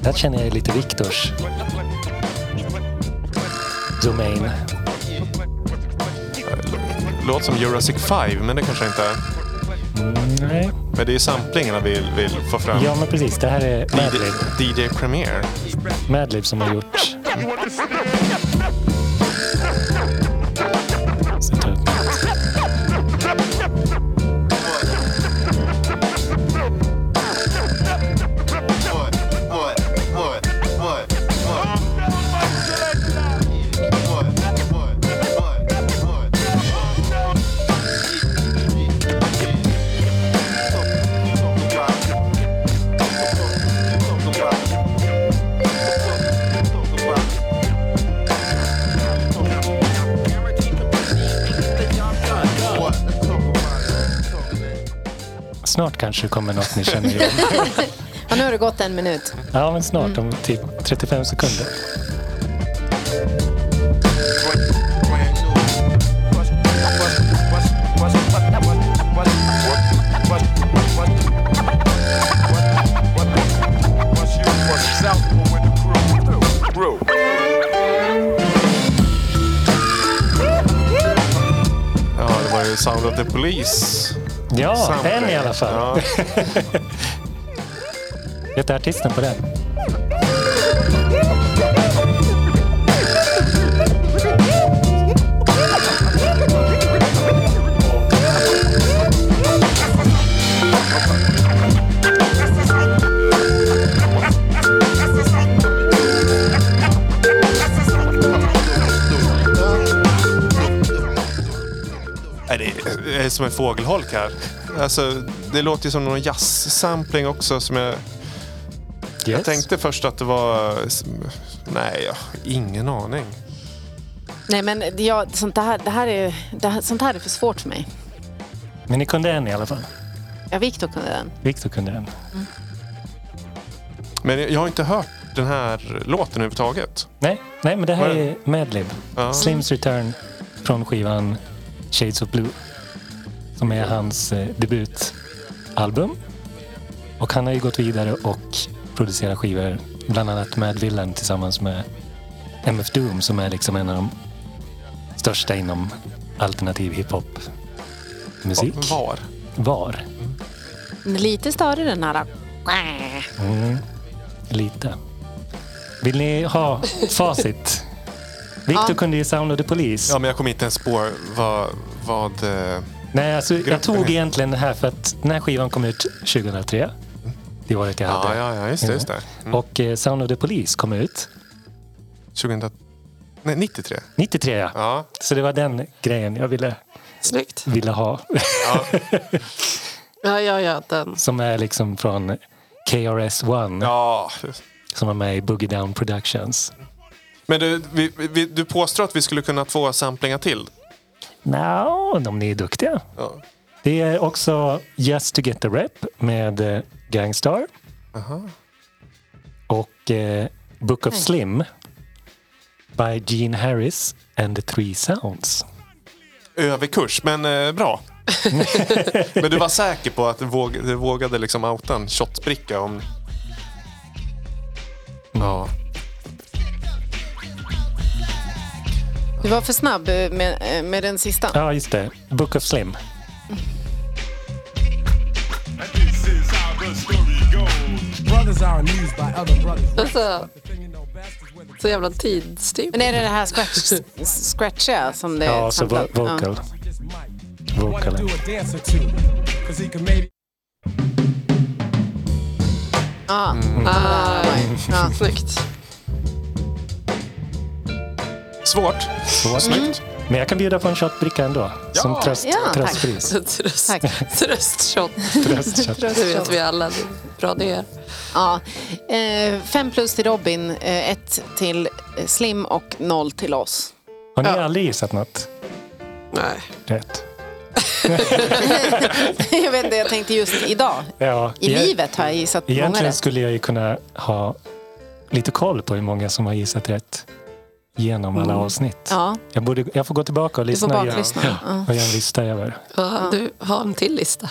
Där känner jag lite Viktors domain. Låter som Jurassic 5, men det kanske inte är. Mm, nej. Men det är samplingarna vi vill, vill få fram. Ja, men precis. Det här är Madlib. DJ, DJ Premier. Madlib som har gjort... Snart kanske kommer något ni känner igen. Ja, nu har det gått en minut. Ja, men snart. Om typ 35 sekunder. Ja, det var ju Sound of the Police. Ja, en i alla fall. Ja. Vet du artisten på den? Är som en fågelholk här. Alltså, det låter ju som någon jazz-sampling också. Som jag, jag Yes. tänkte först att det var... Nej, jag har ingen aning. Nej, men ja, sånt, här, det här är, det här, sånt här är för svårt för mig. Men ni kunde en i alla fall. Ja, Viktor kunde den. Victor kunde den. Men jag har inte hört den här låten överhuvudtaget. Nej, nej men det här Vad är är Madlib. Ja. Slims Return från skivan Shades of Blue. Som är hans eh, debutalbum. Och han har ju gått vidare och producerat skivor. Bland annat Mad Villain tillsammans med MF Doom som är liksom en av de största inom alternativ hiphop musik. Var? Var. Men Lite större den här. Mm, lite. Vill ni ha facit? Victor Ja. kunde ju Sound of the Police. Ja, men jag kommer inte ens på vad... vad eh, Nej, alltså, jag tog egentligen det här för att den här skivan kom ut 2003. Det året jag ja, hade. ja, ja, just det. Just det. Mm. Och eh, Sound of the Police kom ut 2000, nej, 93. 93 ja. Ja. Så det var den grejen jag ville, Snyggt. ville ha. ja. Ja, ja, ja. Den. Som är liksom från KRS-One. ja. Som var med i Boogie Down Productions. Men du, vi, vi, du påstår att vi skulle kunna få samplingar till? Nå, om ni är duktiga. Ja. Det är också Just to get the rep med eh, Gangstar. Och eh, Book of Nej. Slim by Gene Harris and the Three Sounds. Överkurs, men eh, bra. men du var säker på att du, våg, du vågade liksom outa en shotbricka om... Ja. Du var för snabb med, eh, med den sista. Ja, just det. Book of Slim. Alltså, så jävla tidstyp. Men är det det här scratch, scratchiga som det Ja, så vo-? Ja. vocal. Wanna Vocalen. do a dance or two. Cause he can maybe Ja. Ah, Ja. Snyggt. Svårt. Så Snyggt. Men jag kan bjuda på en shotbricka ändå. Som tröst, Ja, tack. tröstpris. Tröst, tröstshot. Tröstshot. Det vet vi alla. hur Bra det är. Ja. Eh, fem plus till Robin, eh, ett till Slim och noll till oss. Har ni Ja. aldrig gissat något Nej. rätt? jag vet inte, jag tänkte just idag. Ja, I jag- livet har jag gissat många Egentligen rätt. skulle jag ju kunna ha lite koll på hur många som har gissat rätt genom alla avsnitt. Mm. Ja, Jag, borde, jag får gå tillbaka och lyssna igen. Ja. Och göra en lista över. Ja, du har en till lista.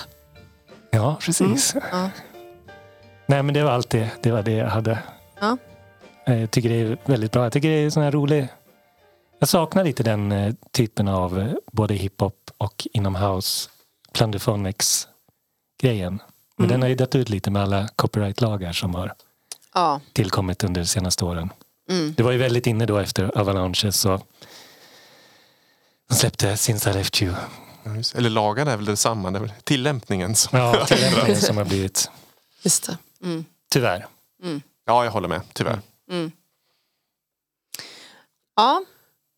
Ja, precis. Mm. Ja. Nej, men det var allt det. Det var det jag hade. Ja. Eh, Jag tycker det är väldigt bra. Jag tycker det är sån här rolig... Jag saknar lite den eh, typen av eh, både hiphop och inom house Plunderphonics-grejen. Men den har ju dött ut lite med alla copyright-lagar som har tillkommit under de senaste åren. Mm. Det var ju väldigt inne då efter Avalanche så de släppte Since I Left You. Ja, Eller lagarna är väl detsamma. Det är väl tillämpningen som... Ja, tillämpningen som har blivit, Just det. tyvärr. Ja, jag håller med. Tyvärr. ja,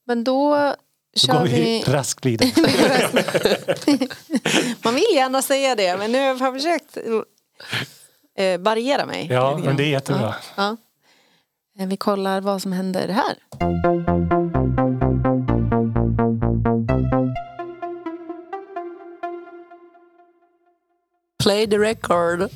men då Då kör går vi vi... raskt vidare. Man vill gärna säga det, men nu har jag försökt eh, variera mig. Ja, men det är jättebra. Ja. Eh, Vi kollar vad som händer här. Play the record.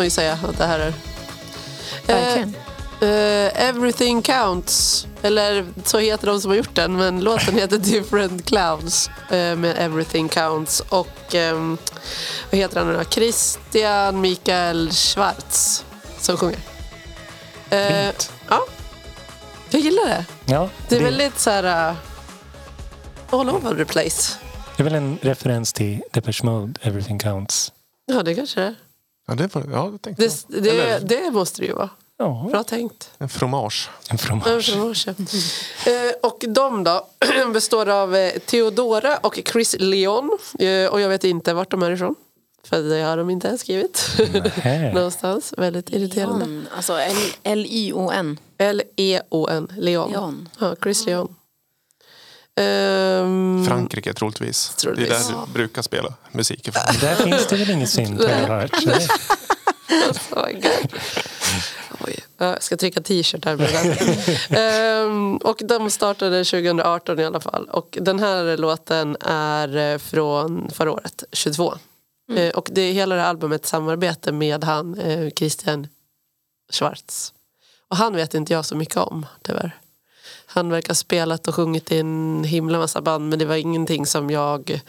man ju säga att det här är. Verkligen. Eh, Everything Counts. Eller så heter de som har gjort den, men låten heter Different Clouds eh, med Everything Counts. Och ehm, vad heter han nu då? Christian Mikael Schwarz som sjunger. Fint. ja, jag gillar det. Ja, Det är väldigt så här... uh, all over the place. det är väl en referens till Depeche Mode, Everything Counts. Ja, det kanske det är. Ja, det, var, ja, det tänkte Det, jag. det, Eller det måste det ju vara. Ja, Bra tänkt. en fromage. en fromage. Eh, och de då består av eh, Theodora och Chris Leon. Eh, och jag vet inte vart de är ifrån. För det har de inte ens skrivit. Någonstans. Väldigt irriterande. Leon, alltså L- L-I-O-N. L-E-O-N. Leon. Leon. Ja, Chris Leon. Ehm, Frankrike troligtvis. Det är Troligtvis. där du brukar spela musik ifrån. Där finns det väl inget synd har jag hört. Oh my God. Oj, jag ska trycka t-shirt här. med den. Ehm, och de startade 2018 i alla fall. Och den här låten är eh, från förra året, 22. Eh, och det är hela det här albumet samarbete med han, eh, Christian Schwarz. Och han vet inte jag så mycket om, tyvärr. Han verkar ha spelat och sjungit i en himla massa band men det var ingenting som jag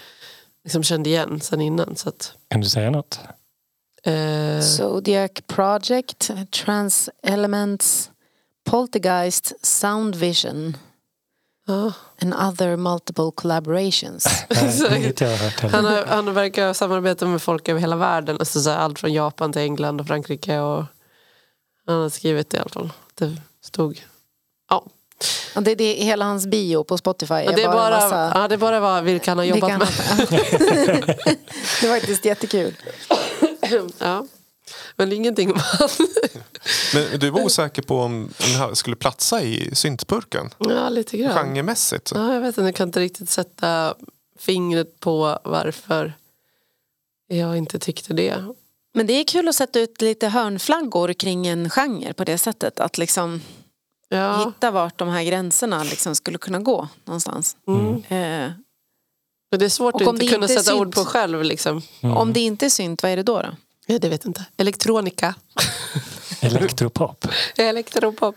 liksom kände igen sen innan. Så att, Kan du säga något? eh, Zodiac Project, Trans Elements, Poltergeist, Sound Vision ja. and other multiple collaborations. Han, har, han verkar samarbeta med folk över hela världen. Alltså så här, allt från Japan till England och Frankrike. Och han har skrivit det i alla fall. Det stod. Ja. Och det är det, hela hans bio på Spotify. Och det, är bara, massa- ja, det är bara vad, vilka han har jobbat vilka med. han- det var faktiskt jättekul. Ja. Men det är ingenting om han. Men du var osäker på om den här skulle platsa i syntburken? Ja, lite grann. Genremässigt? Ja, jag vet inte, jag kan inte riktigt sätta fingret på varför jag inte tyckte det. Men det är kul att sätta ut lite hörnflaggor kring en genre på det sättet. Att liksom Ja. hitta vart de här gränserna liksom skulle kunna gå någonstans. Mm. Eh, Men det är svårt Och att inte kunna inte sätta ord synt- på själv. Liksom. Om det inte är synt, vad är det då? då? Ja, det vet inte. Elektronika. Elektropop. Elektropop.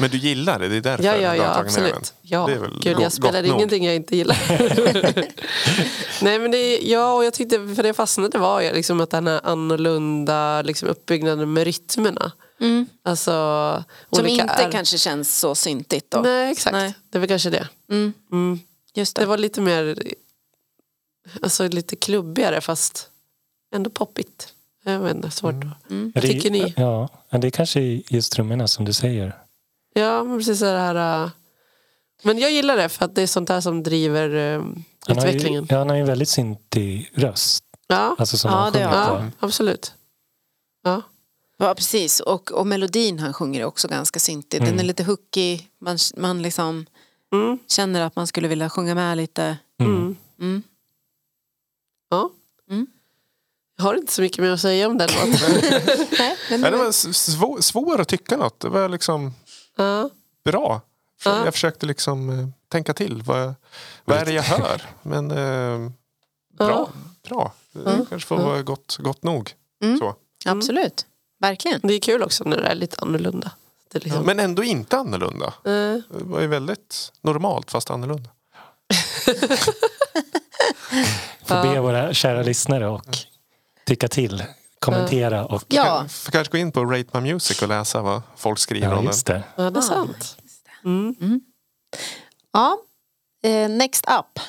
Men du gillar det? Det är därför Ja, ja, har ja tagit med den? absolut. Ja. Det är väl Gud, jag spelar nog. ingenting jag inte gillar. Nej, men det, ja, och jag tyckte, för det fastnade var ju liksom att den här annorlunda liksom uppbyggnaden med rytmerna. Alltså, Mm. Som olika inte är- kanske känns så syntigt då. Nej, exakt. Nej. Det var kanske det. Mm, Mm. just Det det. var lite mer, alltså lite klubbigare fast ändå poppigt. Jag vet inte, svårt. Mm. Ja, det är- Tycker ni? Ja, det är kanske just trummorna som du säger. Ja, men precis så här. äh, Men jag gillar det för att det är sånt här som driver äh, Han har ju, utvecklingen. ja, han har ju en väldigt syntig röst. Ja, Alltså som Ja, det har på. ja absolut. Ja. Ja, precis. Och, och melodin han sjunger är också ganska syntig. Den Mm. är lite hookig. Man, man liksom Mm. känner att man skulle vilja sjunga med lite. Mm. Mm. Ja. Mm. Jag har inte så mycket mer att säga om den låten. Nej, men det var, svår, svår att tycka något. Det var liksom ja. bra. För Ja. Jag försökte liksom eh, tänka till. Vad, vad är det jag hör? Men eh, bra. bra. Det kanske får vara gott, gott nog. Mm. Så. absolut. Verkligen. Det är kul också när det är lite annorlunda. Det är liksom, Men ändå inte annorlunda. eh, Det var ju väldigt normalt fast annorlunda. Får be våra kära lyssnare och tycka till, kommentera och Ja, Får kanske gå in på Rate My Music och läsa vad folk skriver ja, om just den. det. ja, det är sant. Mm. ja. Eh, next up.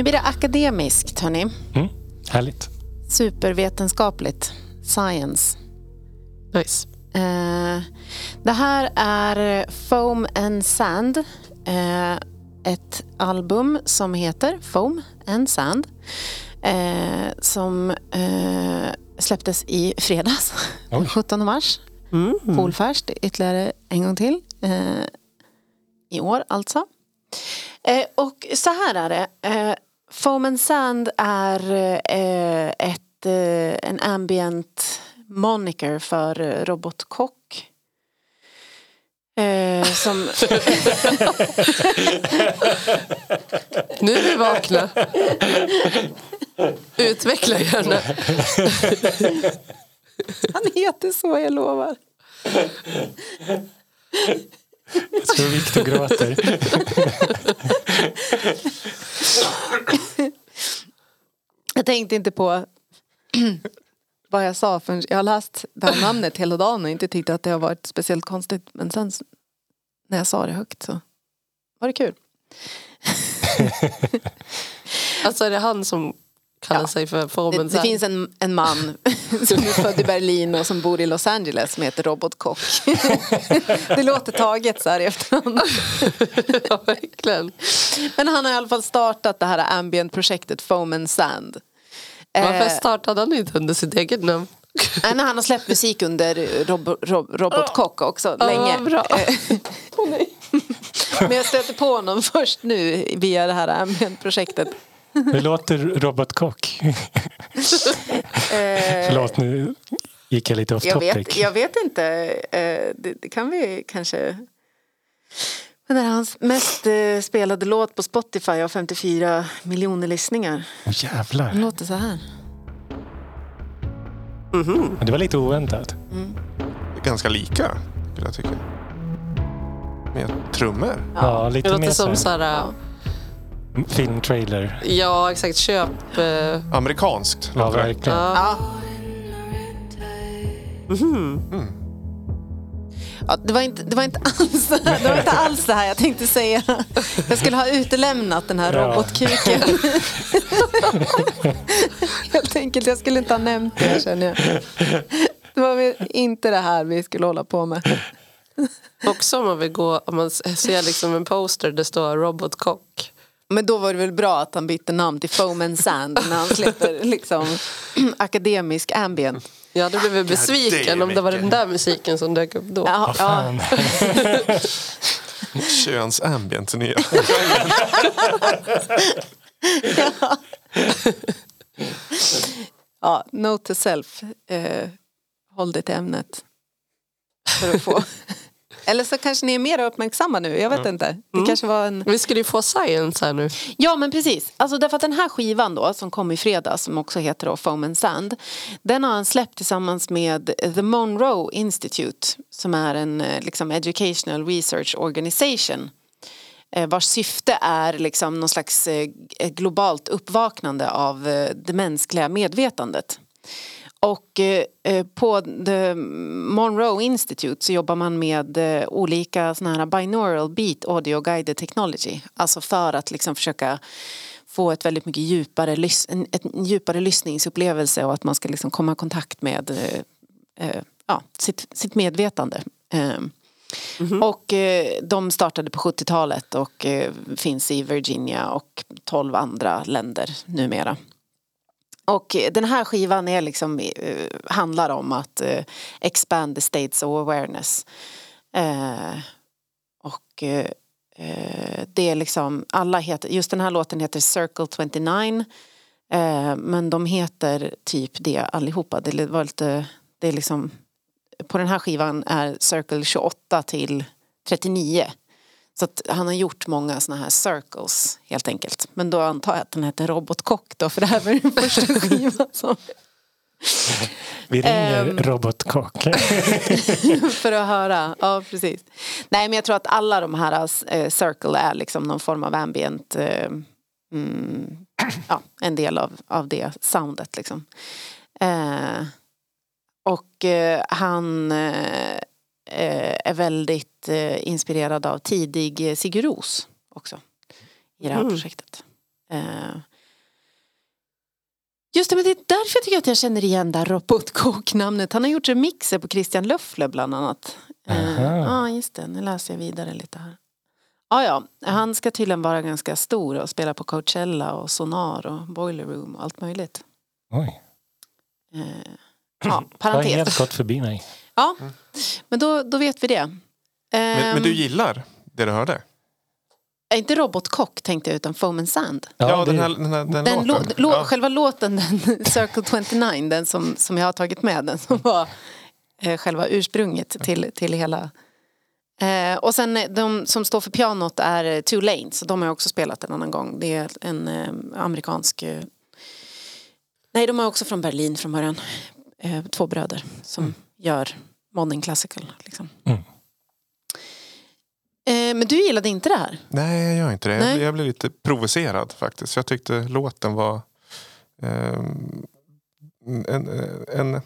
Nu blir det akademiskt, hörni. Mm, härligt. Supervetenskapligt. Science. Nice. Eh, det här är Foam and Sand. Eh, ett album som heter Foam and Sand. Eh, som släpptes i fredags, Oj. 17 mars. Polfärskt ytterligare en gång till. I år alltså. Och så här är det. Foam and Sand är eh, ett, eh, en ambient moniker för eh, robotkock. Eh, som, Nu är vi vakna. Utveckla gärna. han heter så, jag lovar. Jag tror Viktor gråter. Jag tänkte inte på vad jag sa förrän jag har läst det här namnet hela dagen och inte tyckte att det har varit speciellt konstigt. Men sen när jag sa det högt så var det kul. Alltså är det han som kallar Ja. sig för Det, formen det finns en, en man som är född i Berlin och som bor i Los Angeles som heter Robot Kock. Det låter taget så här i efterhand. ja, verkligen. Men han har i alla fall startat det här ambient-projektet Foam and Sand. Varför Eh, startade han inte under sitt eget namn? Nej, han har släppt musik under Rob, Rob, Robot Kock också Ja, länge. Eh, Men jag stötte på honom först nu via det här ambient-projektet. Hur låter Robotkock? Eh, Förlåt, nu gick jag lite off jag, topic. vet, jag vet inte. Eh, det, det kan vi kanske... Men det är hans mest eh, spelade låt på Spotify har 54 miljoner lyssningar. Åh, jävlar. Den låter så här. Det var lite oväntat. Ganska lika, skulle jag tycka. Med trummor. Ja, Det lite låter mer som så här, filmtrailer. ja exakt, köp... eh, Amerikanskt Ja, verkligen. Ja. Ja. Ja, det, var inte, det, var inte alls, det var inte alls det här jag tänkte säga. Jag skulle ha utelämnat den här Ja. robotkuken. Helt enkelt, jag skulle inte ha nämnt det känner jag. Det var inte det här vi skulle hålla på med. Också om man vill gå, om man ser liksom en poster det står robotkock. Men då var det väl bra att han bytte namn till Foam and Sand när han släpper liksom akademisk ambient. Jag hade blivit besviken om det var den där musiken som dök upp då. Ja, ja. Könsambient nya. ja, note to self. Eh, håll dig till ämnet. För att få. Eller så kanske ni är mer uppmärksamma nu, jag vet inte. Det kanske var en... Vi skulle ju få science här nu. Ja men precis, alltså därför att den här skivan då som kom i fredags som också heter då Foam and Sand Den har han släppt tillsammans med The Monroe Institute som är en eh, liksom, educational research organization eh, vars syfte är liksom någon slags eh, globalt uppvaknande av det mänskliga medvetandet. Och eh, eh, på The Monroe Institute så jobbar man med eh, olika såna här binaural beat audio guided technology. Alltså för att liksom försöka få ett väldigt mycket djupare, en, djupare lyssningsupplevelse och att man ska liksom komma i kontakt med eh, ja, sitt, sitt medvetande. Eh, Och eh, de startade på 70-talet och eh, finns i Virginia och 12 andra länder numera. Och den här skivan är liksom, eh, handlar om att eh, expand the states of awareness. Eh, och eh, eh, det är liksom, alla heter, just den här låten heter Circle 29. Eh, men de heter typ det allihopa. Det var lite, det är liksom, på den här skivan är Circle 28 till 39. Så att han har gjort många såna här circles helt enkelt. Men då antar jag att den heter Robotkock då för det här var den första skivan som Vi ringer Ehm. Robotkock. för att höra. Ja, precis. Nej, men jag tror att alla de här eh, Circle är liksom någon form av ambient eh, mm, ja, en del av, av det soundet liksom. Eh, och eh, han eh, är väldigt inspirerad av tidig Sigur Ros också i det här projektet. Eh, Just det, men det är därför jag tycker att jag känner igen det här robotkok-namnet. Han har gjort remixer på Christian Löffler bland annat. Eh, Ja, Aha. just det. Nu läser jag vidare lite här. Ja, ja. Han ska tydligen vara ganska stor och spela på Coachella och Sonar och Boiler Room och allt möjligt. Oj. Eh, Ja, Det har parentes. helt gått förbi mig. Ja, men då, då vet vi det. Men, men Ehm, du gillar det du hörde? Är inte robotkock tänkte jag utan Foam and Sand. Ja, den, här, den, här, den, Den lå, låten. lå, ja. Själva låten, den, Circle 29, den som, som jag har tagit med, den som var eh, själva ursprunget till, till hela. Eh, och sen eh, de som står för pianot är eh, Two Lanes, de har jag också spelat en annan gång. Det är en eh, amerikansk, eh, nej de är också från Berlin från början. Eh, två bröder som gör modern classical. Liksom. Mm. Eh, men du gillade inte det här? Nej, jag gör inte det. Jag, blev- jag blev lite provocerad faktiskt. Jag tyckte låten var ehm, en, en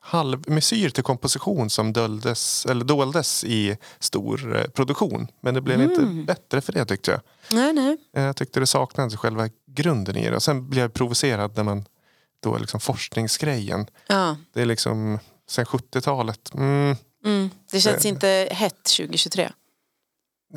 halvmesyr till komposition som döldes, eller doldes i stor eh, produktion. Men det blev Mm. inte bättre för det tyckte jag. Nej, nej. Eh, Jag tyckte det saknades själva grunden i det. Och sen blev jag provocerad när man då liksom forskningsgrejen. Ja. Det är liksom sen 70-talet. Mm, Mm. Det känns Eh. inte hett 2023.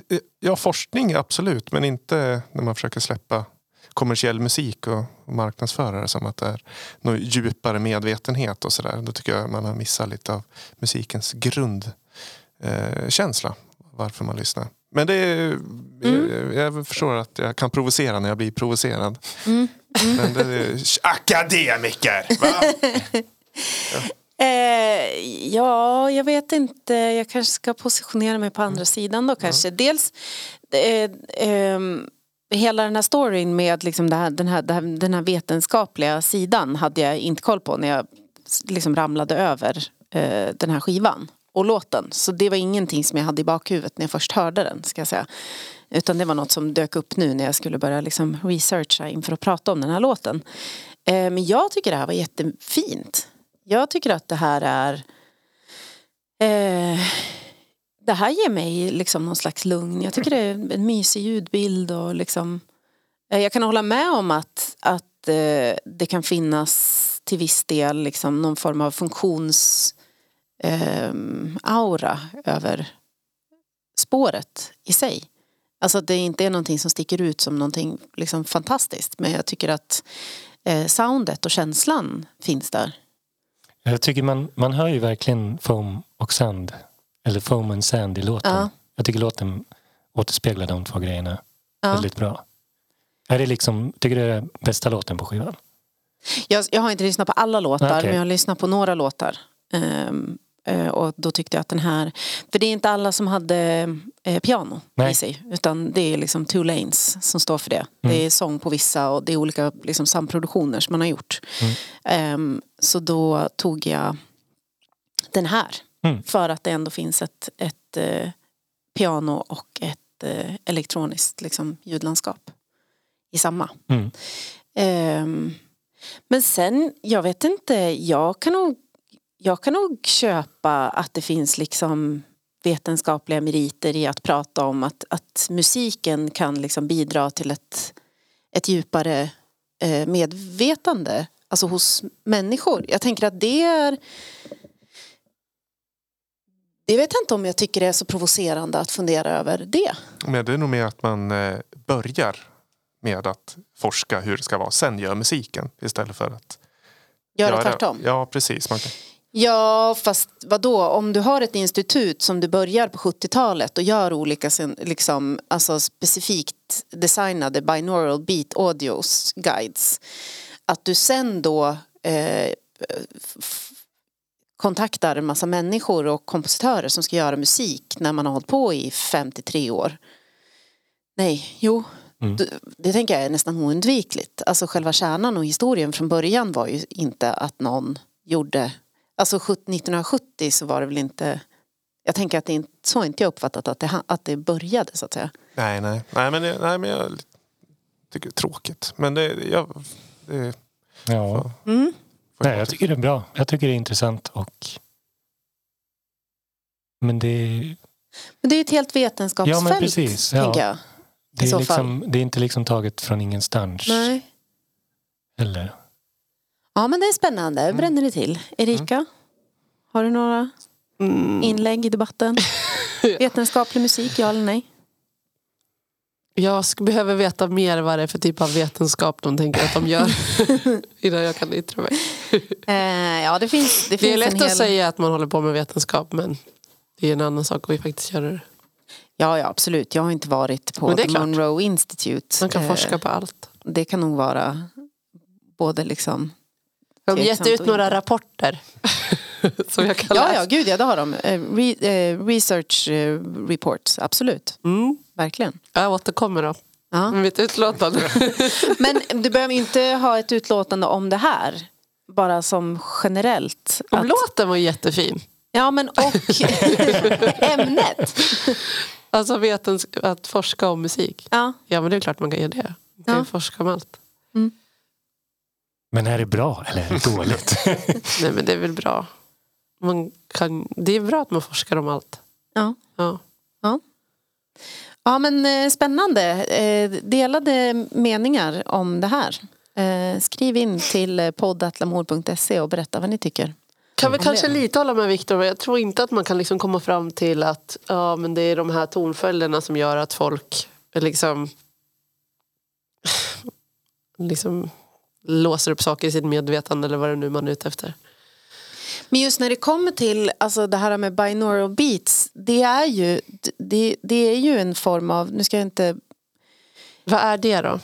Eh, Ja, forskning absolut, men inte när man försöker släppa kommersiell musik och marknadsföra det som att det är någon djupare medvetenhet och sådär. Då tycker jag man har missat lite av musikens grundkänsla. Eh, varför man lyssnar. Men det är, jag, jag förstår att jag kan provocera när jag blir provocerad. Men det är akademiker! Va? Eh, ja, jag vet inte. Jag kanske ska positionera mig på andra sidan då kanske. Dels eh, ehm, hela den här storyn med liksom här, den, här, den här vetenskapliga sidan hade jag inte koll på när jag liksom ramlade över eh, den här skivan och låten. Så det var ingenting som jag hade i bakhuvudet när jag först hörde den ska jag säga. Utan det var något som dök upp nu när jag skulle börja liksom researcha inför att prata om den här låten. Eh, men jag tycker det här var jättefint. Jag tycker att det här är eh, Det här ger mig liksom någon slags lugn. Jag tycker det är en mysig ljudbild och liksom eh, Jag kan hålla med om att, att eh, det kan finnas till viss del liksom någon form av funktions eh, aura över spåret i sig. Alltså att det inte är någonting som sticker ut som någonting liksom fantastiskt. Men jag tycker att eh, soundet och känslan finns där. Jag tycker man, man hör ju verkligen foam och sand. Eller foam and sand i låten. Ja. Jag tycker låten återspeglar de två grejerna Ja. väldigt bra. Är det liksom, tycker du det är bästa låten på skivan? Jag, jag har inte lyssnat på alla låtar Okej. men jag har lyssnat på några låtar. Eh, och då tyckte jag att den här, för det är inte alla som hade eh, piano Nej. i sig. Utan det är liksom two lanes som står för det. Det är sång på vissa och det är olika liksom, samproduktioner som man har gjort. Ehm, så då tog jag den här. Mm. För att det ändå finns ett, ett eh, piano och ett eh, elektroniskt liksom, ljudlandskap i samma. Mm. Ehm, men sen, jag vet inte, jag kan nog, jag kan nog köpa att det finns liksom vetenskapliga meriter i att prata om att, att musiken kan liksom bidra till ett, ett djupare eh, medvetande alltså hos människor. Jag tänker att det är det vet jag inte om jag tycker det är så provocerande att fundera över det. Men det är nog mer att man eh, börjar med att forska hur det ska vara. Sen gör musiken istället för att Göra tvärtom. Ja, precis. Man kan, Ja, fast vad då? Om du har ett institut som du börjar på 70-talet och gör olika liksom, alltså specifikt designade binaural beat audios guides. Att du sen då eh, kontaktar en massa människor och kompositörer som ska göra musik när man har hållit på i 53 år. Nej, jo. Det, det tänker jag är nästan oundvikligt. Alltså själva kärnan och historien från början var ju inte att någon gjorde Alltså 70 1970 så var det väl inte Jag tänker att det är inte, så inte jag uppfattat att det, att det började så att säga. nej, nej. Nej, men, nej, men jag tycker det är tråkigt. Men det, jag, det Ja. Mm. Nej, jag tycker det är bra. Jag tycker det är intressant och men det, Men det är ett helt vetenskapsfält Ja, men precis, ja. tänker jag. det, är liksom, det är inte liksom taget från ingenstans Nej. heller. Ja men det är spännande, bränner det till. Erika, har du några inlägg i debatten? Vetenskaplig musik, ja eller nej? Jag behöver veta mer vad det är för typ av vetenskap de tänker att de gör innan jag kan yttra mig. Eh, ja det finns, det Det finns är lätt hel... att säga att man håller på med vetenskap men det är en annan sak att faktiskt göra det. Ja, ja absolut, jag har inte varit på det The klart. Monroe Institute. Man kan Eh, forska på allt. Det kan nog vara både liksom... De har gett ut några rapporter som jag kan Ja, ja, gud ja, det har de. Eh, Re, eh, research eh, reports, absolut. Mm. Verkligen. Jag återkommer då. Ja. Med mitt utlåtande. Men du behöver inte ha ett utlåtande om det här. Bara som generellt. Om att- låten var jättefin. Ja, men och ämnet. Alltså vetens- att forska om musik. Ja. Ja men det är klart man kan göra det. Man kan Ja. forska om allt. Men är det bra eller är det dåligt? Nej men det är väl bra. Man kan, det är bra att man forskar om allt. Ja. Ja. Ja, men eh, spännande. Eh, delade meningar om det här. Eh, skriv in till poddatlamor.se och berätta vad ni tycker. Kan vi kanske lite hålla med Viktor. Jag tror inte att man kan liksom komma fram till att ja, men det är de här tonföljderna som gör att folk liksom, liksom låser upp saker i sitt medvetande eller vad det nu man är ute efter. Men just när det kommer till alltså det här med binaural beats. Det är ju, det, det är ju en form av, nu ska jag inte Vad är det då?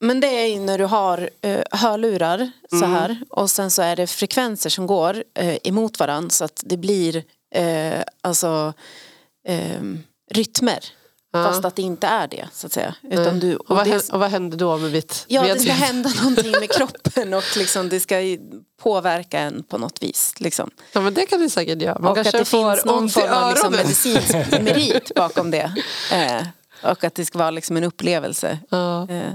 Men det är ju när du har uh, hörlurar så här och sen så är det frekvenser som går eh, emot varandra så att det blir eh, alltså ehm, rytmer. Ja. Fast att det inte är det så att säga. Utan du, och, vad det, händer, och vad händer då med mitt ja, det ska hända någonting med kroppen och liksom det ska påverka en på något vis. Liksom. Ja men det kan vi säkert göra. Man och att det får finns någon form av liksom medicinsk merit bakom det. Eh, och att det ska vara liksom en upplevelse. Ja. Eh,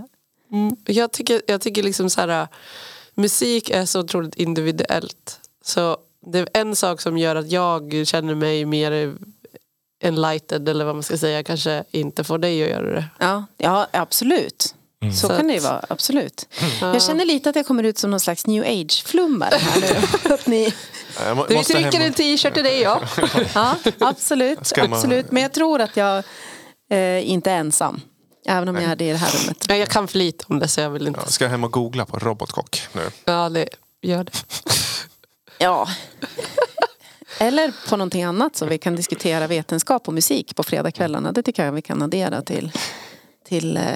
Mm. Jag tycker, jag tycker liksom så här, musik är så otroligt individuellt. Så det är en sak som gör att jag känner mig mer enlightened eller vad man ska säga kanske inte får dig att göra det. Ja, ja absolut. Så, Så kan det ju vara, absolut. Jag känner lite att jag kommer ut som någon slags new age-flummare här nu. att ni, Du trycker en t-shirt till dig ja. ja, absolut, absolut. Men jag tror att jag eh, inte är ensam. Även om jag är det i det här rummet. Jag kan för lite om det så jag vill inte. Ja, ska jag hem och googla på robotkock nu? Ja, det, gör det. Ja. Eller på någonting annat så vi kan diskutera vetenskap och musik på fredagskvällarna. Det tycker jag vi kan addera till, till eh,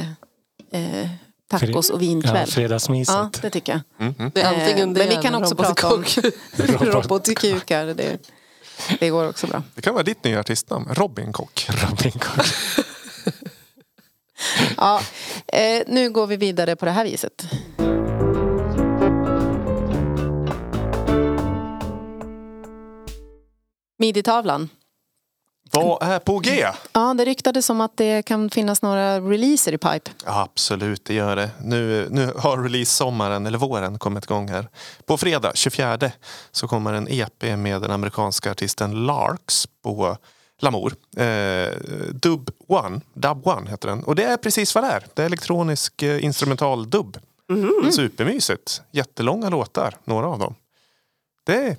eh, tacos och Ja, vinkväll. Ja, fredagsmyset. det tycker jag. det är antingen Eh, det Men vi kan också prata om robotkukar. Det, det går också bra. Det kan vara ditt nya artistnamn, Robin Kock. Robin Cook. Ja, eh, nu går vi vidare på det här viset. Midi-tavlan. Vad är på G? Ja, det ryktades om att det kan finnas några releaser i pipe. Ja, absolut, det gör det. Nu, nu har release-sommaren, eller våren, kommit igång här. På fredag, 24, så kommer en EP med den amerikanska artisten Larks på Lamour. Eh, Dub One, Dub One heter den. Och det är precis vad det är. Det är elektronisk eh, instrumental dubb. Supermysigt. Jättelånga låtar, några av dem. Det är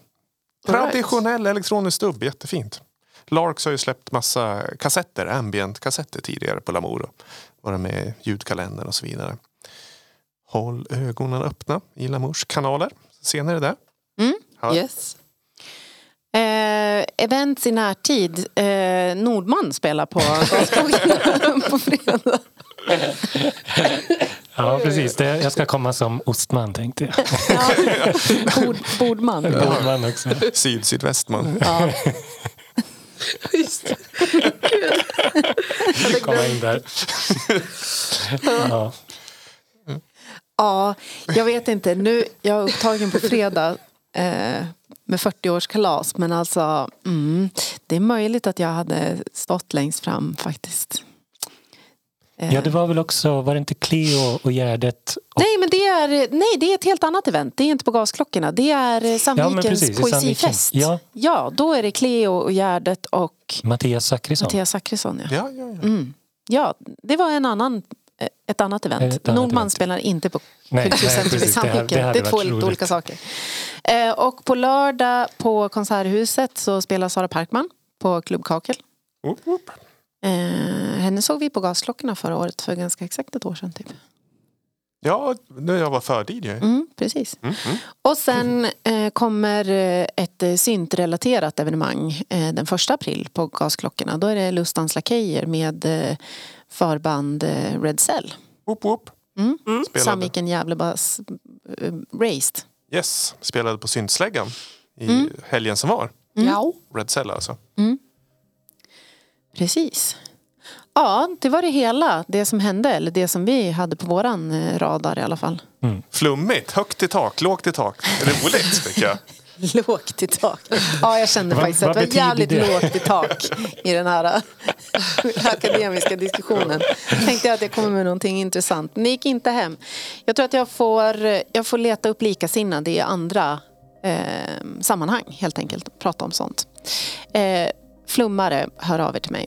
traditionell elektronisk dubb, jättefint. Larks har ju släppt massa kassetter, ambient-kassetter tidigare på Lamour. och Varit med i ljudkalendern och så vidare. Håll ögonen öppna i Lamours kanaler. Senare där. Ja. Yes. Eh, events i närtid. Eh, Nordman spelar på Gaskrogen på fredag. Ja, precis. Det, jag ska komma som ostman tänkte jag. Bord, bordman. Bordman också. Syd-sydvästman. Ja. Just det. Komma in där. Ja. ja, jag vet inte. Nu, jag är upptagen på fredag eh, med 40-årskalas. Men alltså, mm, det är möjligt att jag hade stått längst fram faktiskt. Ja, det var väl också, var det inte Cleo och Gärdet? Och, Nej, men det är, nej, det är ett helt annat event. Det är inte på Gasklockorna. Det är eh, Sandvikens i poesifest. Sandviken. Ja. ja, då är det Cleo och Gärdet och Mattias Zackrisson. Mattias Zackrisson. Ja. Ja, ja, ja. Mm. ja, det var en annan eh, ett annat event. Ett annat Nordman event. spelar inte på Kulturcentrum i precis. Det Sandviken. det Det, är två lite olika saker. Eh, och på lördag på Konserthuset så spelar Sara Parkman på Klubb Kakel. Oop, oop. Eh, henne såg vi på Gasklockorna förra året för ganska exakt ett år sedan. Typ. Ja, när jag var för-DJ. Mm, precis. Mm, mm. Och sen eh, kommer ett eh, syntrelaterat evenemang eh, den första april på Gasklockorna. Då är det Lustans Lakejer med eh, förband eh, Red Cell. Oop, oop. Mm. Spelade. Sandviken Gävlebas eh, Raced. Yes, spelade på Syntsläggan i Mm. helgen som var. Ja. Red Cell alltså. Precis. Ja, det var det hela. Det som hände, eller det som vi hade på våran eh, radar i alla fall. Flummigt, högt i tak, lågt i tak. Roligt tycker jag. Lågt i tak. Ja, jag kände faktiskt att det var jävligt det? lågt i tak i den här äh, akademiska diskussionen. Tänkte jag att jag kommer med någonting intressant. Ni gick inte hem. Jag tror att jag får, jag får leta upp likasinnade i andra eh, sammanhang helt enkelt. Prata om sånt. Eh, flummare, hör av er till mig.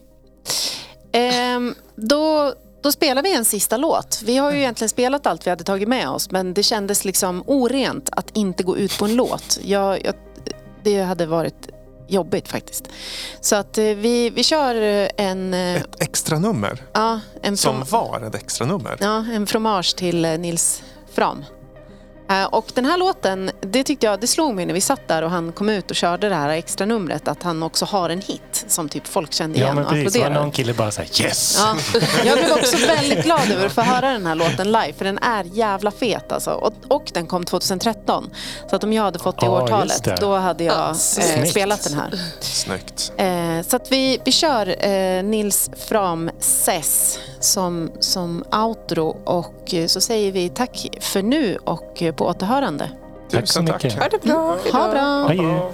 Ehm, då, då spelar vi en sista låt. Vi har ju egentligen spelat allt vi hade tagit med oss men det kändes liksom orent att inte gå ut på en låt. Jag, jag, det hade varit jobbigt faktiskt. Så att eh, vi, vi kör eh, en, eh, Ett extra nummer ja, en, som var ett extra nummer. ja, en fromage till Nils Fram. Eh, Och den här låten, det tyckte jag, det slog mig när vi satt där och han kom ut och körde det här extra numret att han också har en hit som typ folk kände Ja igen men och precis, applåderade. någon kille bara såhär yes! Ja, jag blev också väldigt glad över att få höra den här låten live för den är jävla fet alltså. Och, och den kom 2013. Så att om jag hade fått det Ja, just årtalet det. då hade jag Ja, eh, spelat den här. Snyggt. Eh, så att vi, vi kör eh, Nils Fram Sess som, som outro och eh, så säger vi tack för nu och eh, på återhörande. Tack så mycket. Ha det bra. Ha bra! Adjö.